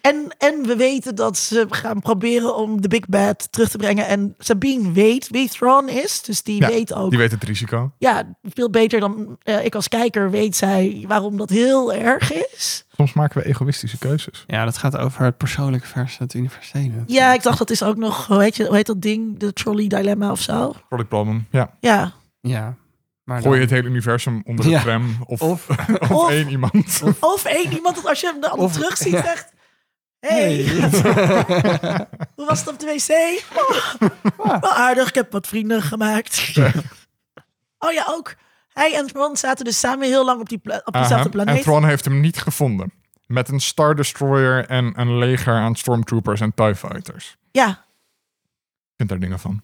en, en we weten dat ze gaan proberen om de Big Bad terug te brengen. En Sabine weet wie Thrawn is, dus die Ja, weet ook Die weet het risico. ja, veel beter dan eh, ik als kijker weet zij waarom dat heel erg is. Soms maken we egoïstische keuzes. Ja, dat gaat over het persoonlijke versus het universele. Ja, ik dacht dat is ook nog, hoe heet, je, hoe heet dat ding? De trolley dilemma of zo? Trolley problem. Ja. Ja. Ja. Maar Gooi je het hele universum onder de Ja. tram. Of, Of- of, Of- één iemand. Of één iemand dat als je hem dan Of- terug ziet ja. zegt... Hey, hoe was het op de wc? Oh, wel aardig, ik heb wat vrienden gemaakt. Oh ja, ook. Hij en Ron zaten dus samen heel lang op, die pla- op diezelfde planeet. En Thrawn heeft hem niet gevonden. Met een Star Destroyer en een leger aan Stormtroopers en TIE Fighters. Ja, Ik vind daar dingen van.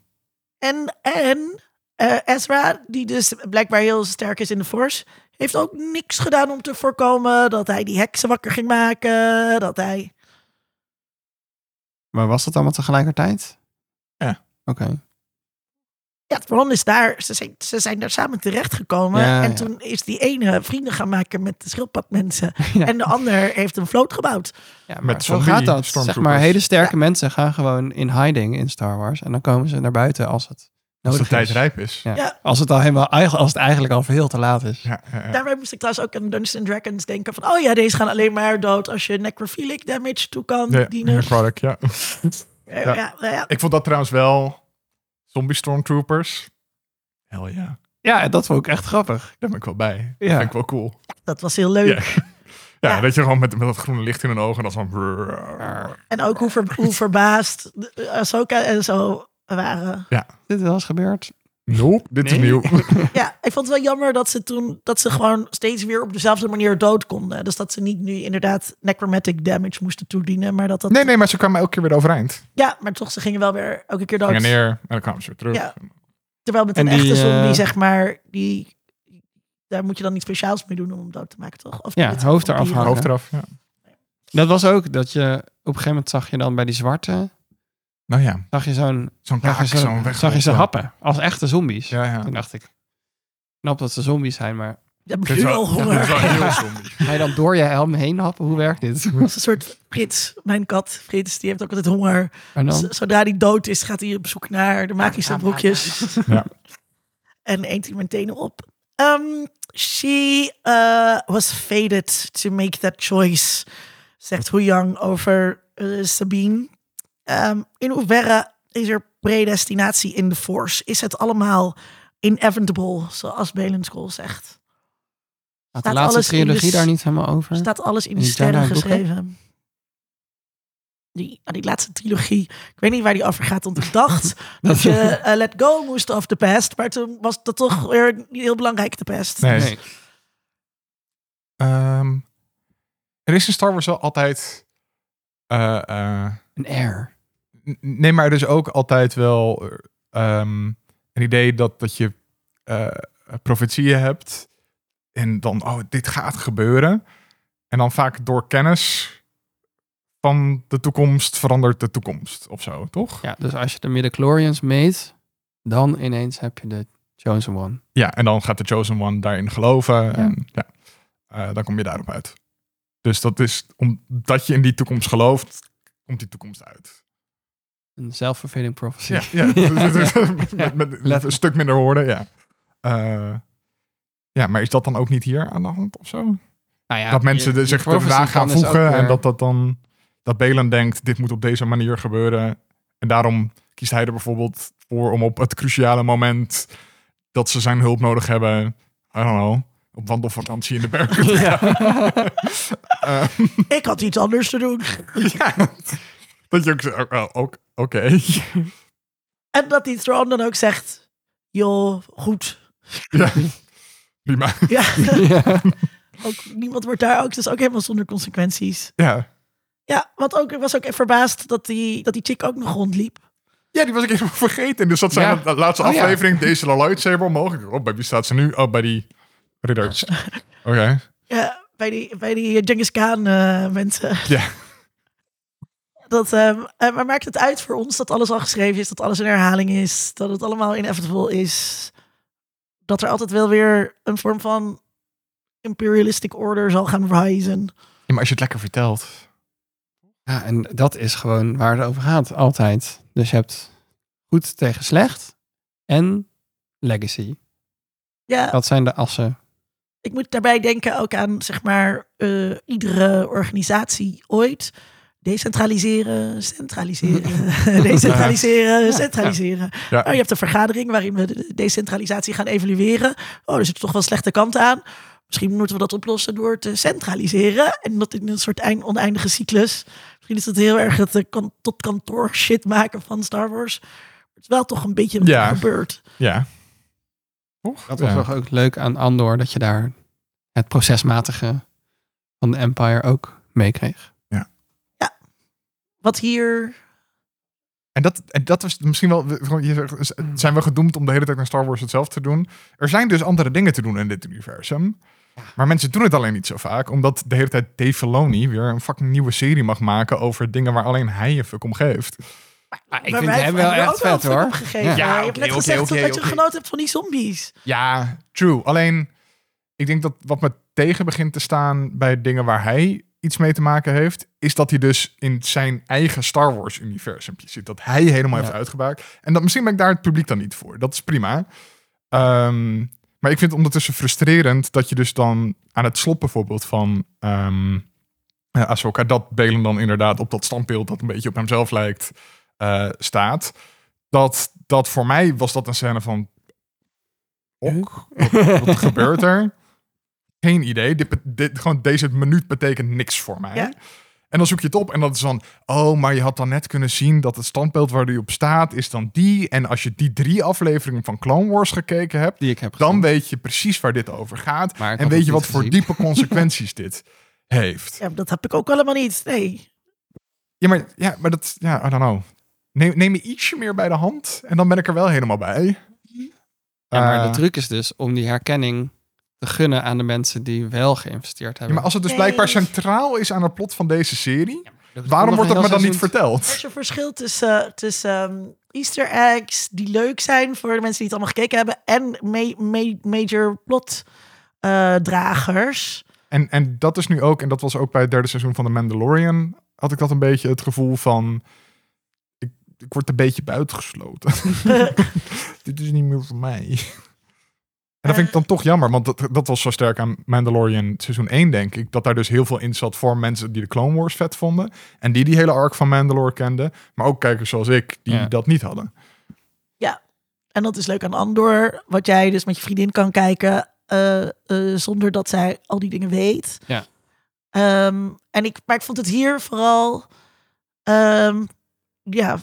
En, en eh, Ezra, die dus blijkbaar heel sterk is in de Force, heeft ook niks gedaan om te voorkomen dat hij die heksen wakker ging maken. Dat hij. Maar was dat allemaal tegelijkertijd? Ja. Oké. Ja, Ron is daar. Ze zijn, ze zijn daar samen terechtgekomen. Ja, en ja. toen is die ene vrienden gaan maken met de schildpadmensen. Ja. En de ander heeft een vloot gebouwd. Ja, maar Met zo gaat dat. Zeg maar, hele sterke mensen gaan gewoon in hiding in Star Wars. En dan komen ze naar buiten als het Als de tijd is. rijp is. Ja. Ja. Als, het al helemaal, eigenlijk- als het eigenlijk al veel te laat is. Ja, ja, ja. Daarbij moest ik trouwens ook aan Dungeons and Dragons denken van... oh ja, deze gaan alleen maar dood als je necrophilic damage toe kan Ja, dienen. necrotic, ja. Ja, ja. ja, ja. Ik vond dat trouwens wel zombie stormtroopers. Hell ja, Ja, dat vond ik echt grappig. daar ben ik wel bij. Ja. Dat vind ik wel cool. Dat was heel leuk. Ja. Ja, Ja. dat je gewoon met, met dat groene licht in hun ogen en dan zo... En ook hoe, ver- hoe verbaasd Ahsoka en zo waren. Dit is wel eens gebeurd. Nope, dit is nieuw. Ja, ik vond het wel jammer dat ze toen dat ze gewoon steeds weer op dezelfde manier dood konden. Dus dat ze niet nu inderdaad necromantic damage moesten toedienen, maar dat dat. Nee, nee, maar ze kwamen elke keer weer overeind. Ja, maar toch, ze gingen wel weer elke keer dood. Gingen neer en dan kwamen ze weer terug. Ja. Terwijl met En een die, echte zombie, eh, zeg maar, die. Daar moet je dan iets speciaals mee doen om hem dood te maken, toch? Of Ja, niet? hoofd eraf. Hoofd eraf, ja. Dat was ook dat je op een gegeven moment zag je dan bij die zwarte. Nou ja, Zag je zo'n. zo'n Zag je kaak, ze, zo'n weg. zag je ze happen. Als echte zombies. Ja, ja. Toen dacht ik. Knap dat ze zombies zijn, maar. Wel, is honger. wel heel zombie. Ga je dan door je helm heen happen? Hoe werkt dit? Dat is een soort Frits, mijn kat Frits, die heeft ook altijd honger. En dan, Z- Zodra hij dood is, gaat hij op zoek naar de magische broekjes. Ja. en eet hij mijn tenen op. Um, she uh, was fated to make that choice, zegt Hu Yang over eh, Sabine. Um, in hoeverre is er predestinatie in de Force? Is het allemaal inevitable, zoals Belen School zegt? gaat de staat laatste alles in de trilogie daar niet helemaal over? Staat alles in de In sterren geschreven. Die, nou, die laatste trilogie, ik weet niet waar die over gaat, want ik dacht dat je eh, let go moest of the past, maar toen was dat toch weer niet heel belangrijk, de past. Nee. Nee. Ehm, er is in Star Wars wel altijd... eh, eh, Een air. n- nee, maar is ook altijd wel ehm, een idee dat, dat je eh profetieën hebt. En dan, oh, dit gaat gebeuren. En dan vaak door kennis van de toekomst verandert de toekomst of zo, toch? Ja, dus als je de midichlorians meet, dan ineens heb je de Chosen One. Ja, en dan gaat de Chosen One daarin geloven. En ja, dan kom je daarop uit. Dus dat is omdat je in die toekomst gelooft, komt die toekomst uit. Een self-fulfilling prophecy. Ja, ja. met, met, met een stuk minder woorden, ja. Eh, ja, maar is dat dan ook niet hier aan de hand of zo? Nou ja, dat mensen je- zich erna gaan dus voegen en weer- dat dat dan... Dat Belen denkt, dit moet op deze manier gebeuren. En daarom kiest hij er bijvoorbeeld voor om op het cruciale moment... dat ze zijn hulp nodig hebben, I don't know... op wandelvakantie in de bergen te gaan. Eh, Ik had iets anders te doen. ja, dat je ook zegt, oh, ook- oké. En dat die Thrawn dan ook zegt, joh, goed. Ja, prima. Ja, ja. ook, niemand wordt daar ook, dus ook helemaal zonder consequenties. Ja. Ja, want ook, ik was ook even verbaasd dat die, dat die chick ook nog rondliep. Ja, die was ik even vergeten. Dus dat zijn Ja. de laatste Oh, ja. aflevering. Deze lightsaber omhoog. Dacht, Oh, bij wie staat ze nu? Oh, bij die ridders. Oké. Ja, bij die, bij die Genghis Khan eh, mensen. Ja. Dat, ehm, eh, maar maakt het uit voor ons dat alles al geschreven is, dat alles een herhaling is, dat het allemaal inevitable is, dat er altijd wel weer een vorm van imperialistic order zal gaan rijzen. Ja, maar als je het lekker vertelt. Ja, en dat is gewoon waar het over gaat, altijd. Dus je hebt goed tegen slecht en legacy. Ja, Dat zijn de assen. Ik moet daarbij denken ook aan, zeg maar, eh, iedere organisatie ooit. Decentraliseren, centraliseren, decentraliseren, centraliseren. Ja. Oh, je hebt een vergadering waarin we de decentralisatie gaan evalueren. Oh, er zit toch wel slechte kant aan. Misschien moeten we dat oplossen door te centraliseren. En dat in een soort eind, oneindige cyclus. Misschien is het heel erg het eh, kan, tot kantoor shit maken van Star Wars. Het is wel toch een beetje wat Ja. er gebeurt. Ja. Toch? Dat was Ja. toch ook leuk aan Andor, dat je daar het procesmatige van de Empire ook meekreeg. Wat hier... En dat, en dat was misschien wel. je Zijn we gedoemd om de hele tijd naar Star Wars hetzelfde te doen? Er zijn dus andere dingen te doen in dit universum. Maar mensen doen het alleen niet zo vaak, omdat de hele tijd Dave Filoni weer een fucking nieuwe serie mag maken over dingen waar alleen hij een fuck om geeft. Maar ik waar vind hem wel echt ook wel vet hoor. opgegeven. Ja. Je hebt net gezegd dat je genoten hebt van die zombies. Ja, true. Alleen, ik denk dat wat me tegen begint te staan bij dingen waar hij iets mee te maken heeft, is dat hij dus in zijn eigen Star Wars universum zit. Dat hij helemaal Ja. heeft uitgebuikt. En dat, misschien ben ik daar het publiek dan niet voor. Dat is prima. Ehm, maar ik vind het ondertussen frustrerend dat je dus dan aan het slot bijvoorbeeld van ehm eh, Ahsoka, dat Belen dan inderdaad op dat standbeeld dat een beetje op hemzelf lijkt, eh, staat. Dat, dat voor mij was dat een scène van ok, wat, wat gebeurt er? Geen idee. Dit, dit, gewoon deze minuut betekent niks voor mij. Ja. En dan zoek je het op en dat is dan... Oh, maar je had dan net kunnen zien dat het standbeeld waar die op staat... is dan die. En als je die drie afleveringen van Clone Wars gekeken hebt... Die ik heb dan gezien. weet je precies waar dit over gaat. En weet je wat voor diepe consequenties dit heeft. Ja, dat heb ik ook allemaal niet. Nee. Ja, maar, ja, maar dat... Ja, I don't know. Neem, neem me ietsje meer bij de hand... en dan ben ik er wel helemaal bij. Ja, maar Eh, de truc is dus om die herkenning te gunnen aan de mensen die wel geïnvesteerd ja, hebben. maar als het dus blijkbaar centraal is aan het plot van deze serie... Waarom wordt dat me dan niet verteld? Er is een verschil tussen, tussen ehm, Easter eggs die leuk zijn voor de mensen die het allemaal gekeken hebben en ma- ma- major plot eh, dragers. En, en dat is nu ook, en dat was ook bij het derde seizoen van The Mandalorian, had ik dat een beetje het gevoel van, ik, word een beetje buitengesloten. Dit is niet meer voor mij. En dat vind ik dan toch jammer, want dat, dat was zo sterk aan Mandalorian seizoen 1, denk ik. Dat daar dus heel veel in zat voor mensen die de Clone Wars vet vonden. En die die hele arc van Mandalore kenden. Maar ook kijkers zoals ik, die Ja. dat niet hadden. En dat is leuk aan Andor, wat jij dus met je vriendin kan kijken eh, eh, zonder dat zij al die dingen weet. Ja. Ehm, en ik, maar ik vond het hier vooral, ehm, ja,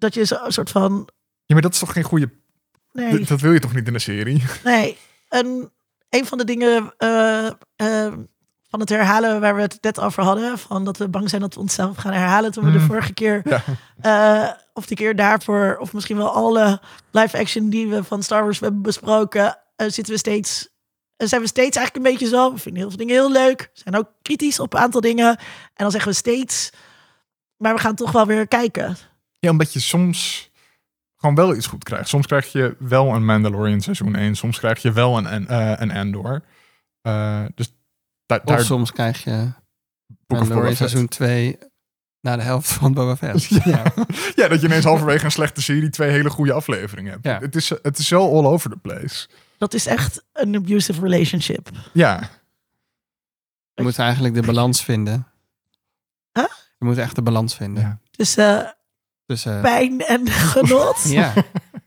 dat je zo een soort van, Ja, maar dat is toch geen goede... nee, Dat wil je toch niet in een serie? Nee, en een van de dingen eh, eh, van het herhalen waar we het net over hadden, van dat we bang zijn dat we onszelf gaan herhalen toen we de Mm. vorige keer, Ja. eh, of de keer daarvoor, of misschien wel alle live action die we van Star Wars hebben besproken, zitten we steeds, zijn we steeds eigenlijk een beetje zo. We vinden heel veel dingen heel leuk, zijn ook kritisch op een aantal dingen, en dan zeggen we steeds, maar we gaan toch wel weer kijken. Ja, omdat je soms gewoon wel iets goed krijgt. Soms krijg je wel een Mandalorian seizoen 1. Soms krijg je wel een, een, eh, een Andor. Eh, dus da Of daar soms krijg je Mandalorian seizoen 2 Na de helft van Boba Fett. Ja. ja, dat je ineens halverwege een slechte serie twee hele goede afleveringen hebt. Ja. Het, is, het is zo all over the place. Dat is echt een abusive relationship. Ja, We moeten eigenlijk de balans vinden. Huh? We moeten echt de balans vinden. Ja. Dus eh, Dus eh, pijn en genot. ja.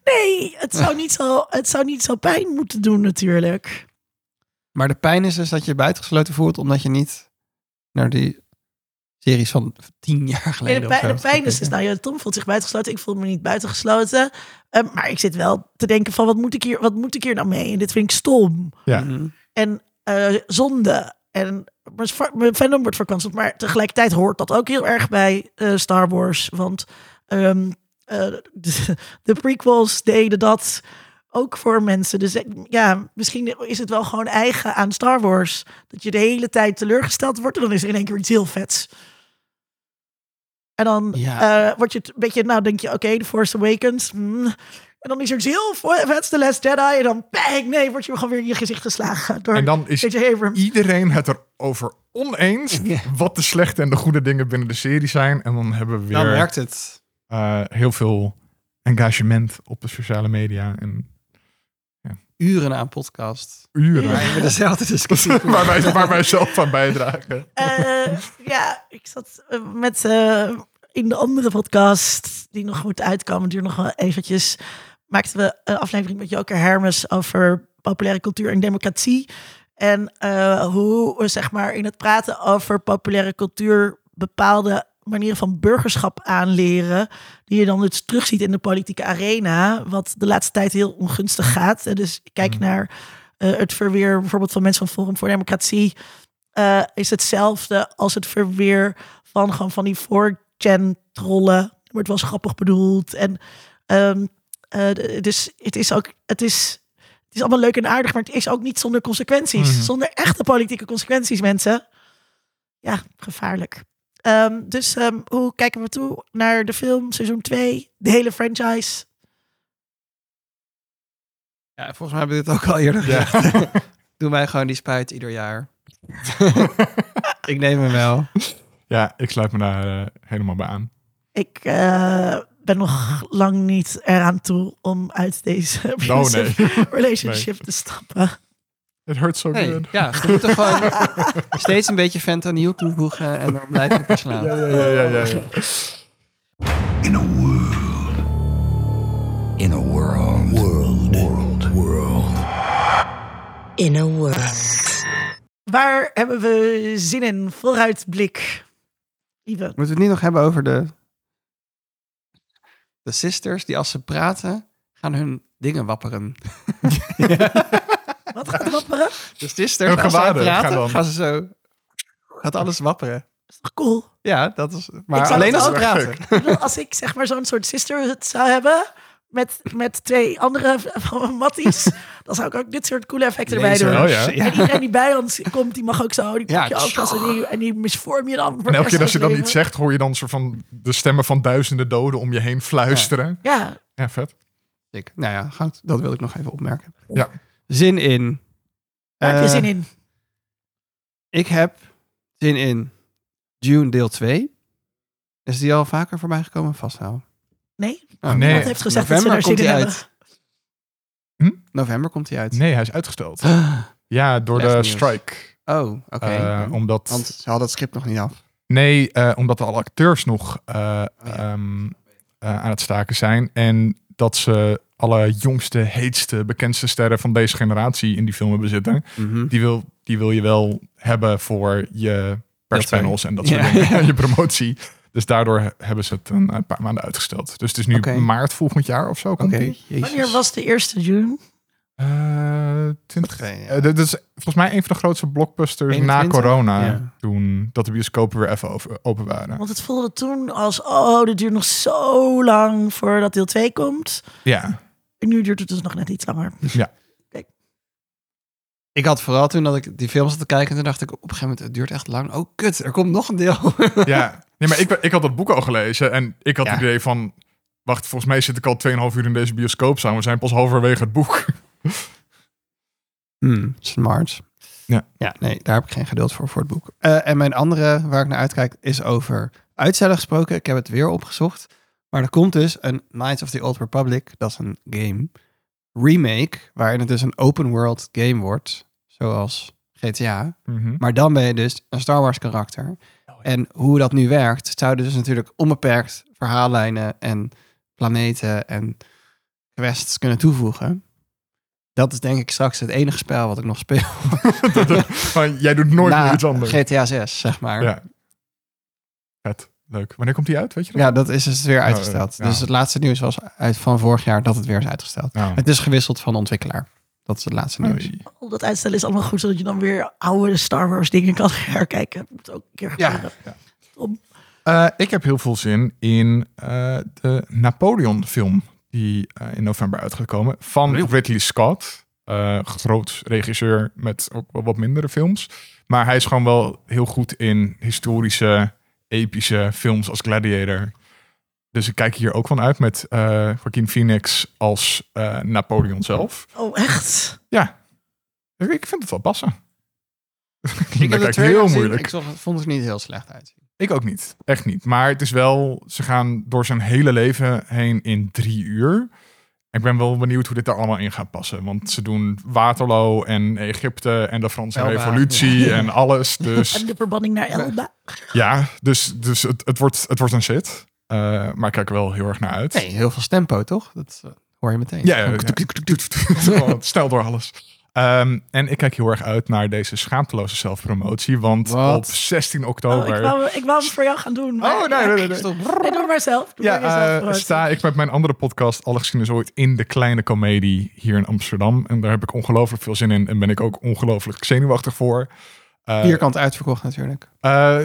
Nee, het zou, niet zo, het zou niet zo pijn moeten doen natuurlijk. Maar de pijn is dus dat je buitengesloten voelt omdat je niet naar die series van tien jaar Nee, geleden de, of pijn, de pijn is dus, nou ja, Tom voelt zich buitengesloten. Ik voel me niet buitengesloten. Ehm, maar ik zit wel te denken van, wat moet ik hier, wat moet ik hier nou mee? En dit vind ik stom. Ja. Mhm. En eh, zonde. En mijn fa- mijn fandom wordt verkanseld. Maar tegelijkertijd hoort dat ook heel erg bij eh, Star Wars. Want ehm, eh, de, de prequels deden dat ook voor mensen. Dus ja, misschien is het wel gewoon eigen aan Star Wars. Dat je de hele tijd teleurgesteld wordt. En dan is er in één keer iets heel vets. En dan Ja. eh, word je een beetje, nou denk je, oké, The Force Awakens. hmm. En dan is er iets heel vets, The Last Jedi. En dan, bang, nee, word je gewoon weer in je gezicht geslagen. Door en dan is iedereen het erover oneens wat de slechte en de goede dingen binnen de serie zijn. En dan hebben we Dan weer werkt het. Eh, heel veel engagement op de sociale media en Uren aan podcast. uren. Waar we dezelfde discussie waar, wij, waar wij zelf aan bijdragen. Eh, ja, ik zat eh, met eh, in de andere podcast die nog moet uitkomen, duurt nog wel eventjes. Maakten we een aflevering met Joker Hermes over populaire cultuur en democratie. En eh, hoe we zeg maar in het praten over populaire cultuur bepaalde manieren van burgerschap aanleren. Die je dan dus terugziet in de politieke arena. Wat de laatste tijd heel ongunstig gaat. En dus kijk Mm. naar eh, het verweer bijvoorbeeld van mensen van Forum voor Democratie eh, is hetzelfde als het verweer van gewoon van die 4chan trollen. Wordt wel grappig bedoeld. En ehm, eh, dus het is ook, het is, het is allemaal leuk en aardig, maar het is ook niet zonder consequenties. Mhm. Zonder echte politieke consequenties, mensen. Ja, gevaarlijk. Ehm, dus ehm, hoe kijken we toe naar de film, seizoen 2, de hele franchise? Ja, volgens mij hebben we dit ook al eerder Ja. gezegd. Doen wij gewoon die spuit ieder jaar. ik neem hem wel. ja, ik sluit me daar eh, helemaal bij aan. Ik eh, ben nog lang niet eraan toe om uit deze Oh nee, relationship te stappen. It hurts so Nee, good. ja, we moeten gewoon steeds een beetje fentanyl toevoegen en dan blijft het verslaan. Ja, ja, ja, ja, ja, ja. In a world. In a world. World. World. World. In a world. Waar hebben we zin in? Vooruitblik. Lieve. Moeten we het niet nog hebben over de, de sisters die als ze praten, gaan hun dingen wapperen. Wat gaat wapperen? Hun als zij gewaden praten, gaan gaan, ze zo... Gaat alles wapperen. Dat is toch cool? Ja, dat is... Maar alleen als ze ook- praten. Als ik zeg maar zo'n soort sisterhood zou hebben... Met, met twee andere matties... dan zou ik ook dit soort coole effecten erbij doen. Oh ja. En iedereen die bij ons komt, die mag ook zo... Die Ja, pak je ook vast en die, en die misvorm je dan. En elke keer als je dan van zegt, hoor je dan soort van de stemmen van duizenden doden om je heen fluisteren. Ja, Ja, vet. Ik, nou ja, dat wil ik nog even opmerken. Ja. Zin in. heb je Eh, zin in. Ik heb zin in June deel 2. Is die al vaker voorbij gekomen? Vast wel. Nee, Oh, Nee. iemand heeft gezegd dat ze November er zin in hebben. Hm? November komt hij uit. Nee, hij is uitgesteld. Ja, door Slecht de nieuws. strike. Oh, oké. Eh, omdat, Want ze hadden het script nog niet af. nee, eh, omdat alle acteurs nog eh, ja. ehm, eh, aan het staken zijn. En dat ze alle jongste, heetste, bekendste sterren van deze generatie in die film hebben zitten. Mhm. Die wil, die wil je wel hebben voor je perspanels en dat soort dingen. je promotie. Dus daardoor he- hebben ze het een, paar maanden uitgesteld. Dus het is nu maart volgend jaar of zo. Jezus. Wanneer was de eerste June? Eh, 20 Oké, ja. Eh, dit is volgens mij een van de grootste blockbusters na 21? corona. Ja. Toen dat de bioscopen weer even over- open waren. Want het voelde toen als, oh, dit duurt nog zo lang voordat deel 2 komt. Ja, En nu duurt het dus nog net iets langer. Ik had vooral toen dat ik die film zat te kijken, en toen dacht ik op een gegeven moment, het duurt echt lang. Oh, kut, er komt nog een deel. ja. Nee, maar ik, ik had dat boek al gelezen en ik had Ja. het idee van... Wacht, volgens mij zit ik al 2,5 uur in deze bioscoop samen. We zijn pas halverwege het boek. Hmm, smart. Ja. Ja, nee, daar heb ik geen geduld voor, voor het boek. Eh, en mijn andere, waar ik naar uitkijk, is over uitstellen gesproken, ik heb het weer opgezocht. Maar er komt dus een Knights of the Old Republic, dat is een game, remake, waarin het dus een open world game wordt, zoals GTA. Mhm. Maar dan ben je dus een Star Wars karakter. En hoe dat nu werkt, zouden dus natuurlijk onbeperkt verhaallijnen en planeten en quests kunnen toevoegen. Dat is denk ik straks het enige spel wat ik nog speel. Jij doet nooit meer iets anders. GTA 6, zeg maar. Ja, Ja. Leuk. Wanneer komt die uit? Weet je dat? dat is dus weer uitgesteld. ja. Dus het laatste nieuws was uit van vorig jaar dat het weer is uitgesteld. Het is gewisseld van ontwikkelaar. Dat is het laatste nieuws. Al dat uitstellen is allemaal goed, zodat je dan weer oude Star Wars dingen kan herkijken. Moet ook een keer Ja. Eh, ik heb heel veel zin in eh, de Napoleon film die eh, in november uitgekomen van Ridley Scott. Eh, groot regisseur met ook wel wat mindere films. Maar hij is gewoon wel heel goed in historische, epische films als Gladiator. Dus ik kijk hier ook van uit met eh Joaquin Phoenix als eh, Napoleon zelf. Oh, echt? Ja, ik vind het wel passen. Ik heb heel gezien. moeilijk. Ik zag- vond het niet heel slecht uitzien. Ik ook niet. Echt niet. Maar het is wel, ze gaan door zijn hele leven heen in drie uur. Ik ben wel benieuwd hoe dit daar allemaal in gaat passen. Want ze doen Waterloo en Egypte en de Franse Elba, Revolutie en alles. Dus En de verbanning naar Elba. ja, dus, dus het, het, wordt, het wordt een shit. Eh, maar ik kijk er wel heel erg naar uit. Nee, heel veel stempo, toch? Dat eh, hoor je meteen. Ja, ja, ja. Gewoon Snel door alles. Ehm, en ik kijk heel erg uit naar deze schaamteloze zelfpromotie. Want op 16 Oh, oktober... ik, wou, ik wou hem voor jou gaan doen. maar- Oh, nee, nee, nee, nee. Doe maar zelf. Doe Ja, maar eh, sta ik met mijn andere podcast Alle Geschiedenis Ooit in de Kleine Comedie hier in Amsterdam. En daar heb ik ongelooflijk veel zin in en ben ik ook ongelooflijk zenuwachtig voor. Eh, Vierkant uitverkocht natuurlijk. eh,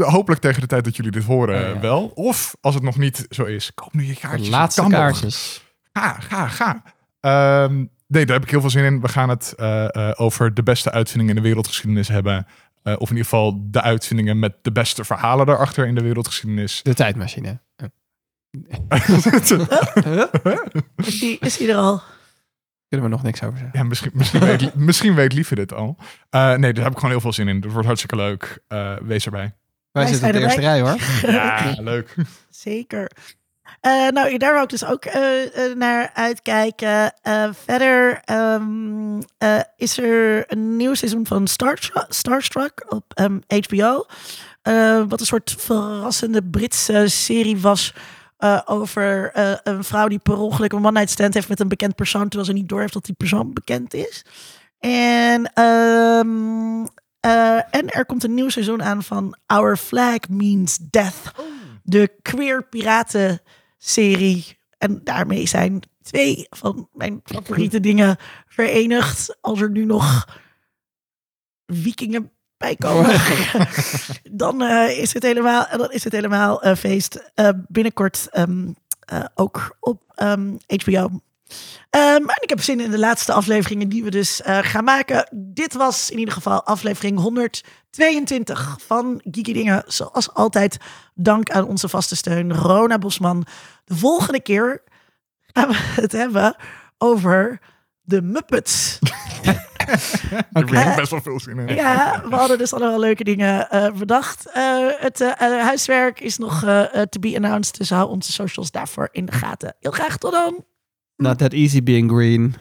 hopelijk tegen de tijd dat jullie dit horen Oh, ja. wel. Of als het nog niet zo is, koop nu je De kaartjes. laatste nog. kaartjes. Ga, ga, ga. Ehm, nee, daar heb ik heel veel zin in. We gaan het eh, eh, over de beste uitvindingen in de wereldgeschiedenis hebben. Eh, of in ieder geval de uitvindingen met de beste verhalen daarachter in de wereldgeschiedenis. De tijdmachine. Is die, is die er al? Kunnen we nog niks over zeggen. Ja, misschien, misschien, weet, misschien weet Lieve dit al. Eh, nee, daar heb ik gewoon heel veel zin in. Dat wordt hartstikke leuk. Eh, wees erbij. Wij Wij zitten op de eerste rij hoor. Ja, leuk. Zeker. Eh, nou, daar wou ik dus ook eh, eh, naar uitkijken. Verder ehm, eh, is er een nieuw seizoen van Star Starstruck op ehm, HBO. Eh, wat een soort verrassende Britse serie was. over een vrouw die per ongeluk een one-night stand heeft met een bekend persoon. Terwijl ze niet doorheeft dat die persoon bekend is. En, ehm, eh, en er komt een nieuw seizoen aan van Our Flag Means Death de queer piraten serie. En daarmee zijn twee van mijn favoriete dingen verenigd. Als er nu nog vikingen bij komen, dan, eh, is het helemaal, dan is het helemaal eh, feest. Eh, binnenkort ehm, eh, ook op ehm, HBO. Ehm, en ik heb zin in de laatste afleveringen die we dus gaan maken. Dit was in ieder geval aflevering 122 van Geeky Dingen. Zoals altijd, dank aan onze vaste steun, Rona Bosman. De volgende keer gaan we het hebben over de Muppets. Daar heb ik best wel veel zin in. Ja, we hadden dus allemaal leuke dingen eh, bedacht. Eh, het eh, huiswerk is nog to be announced, dus hou onze socials daarvoor in de gaten. Heel graag tot dan! Not that easy being green.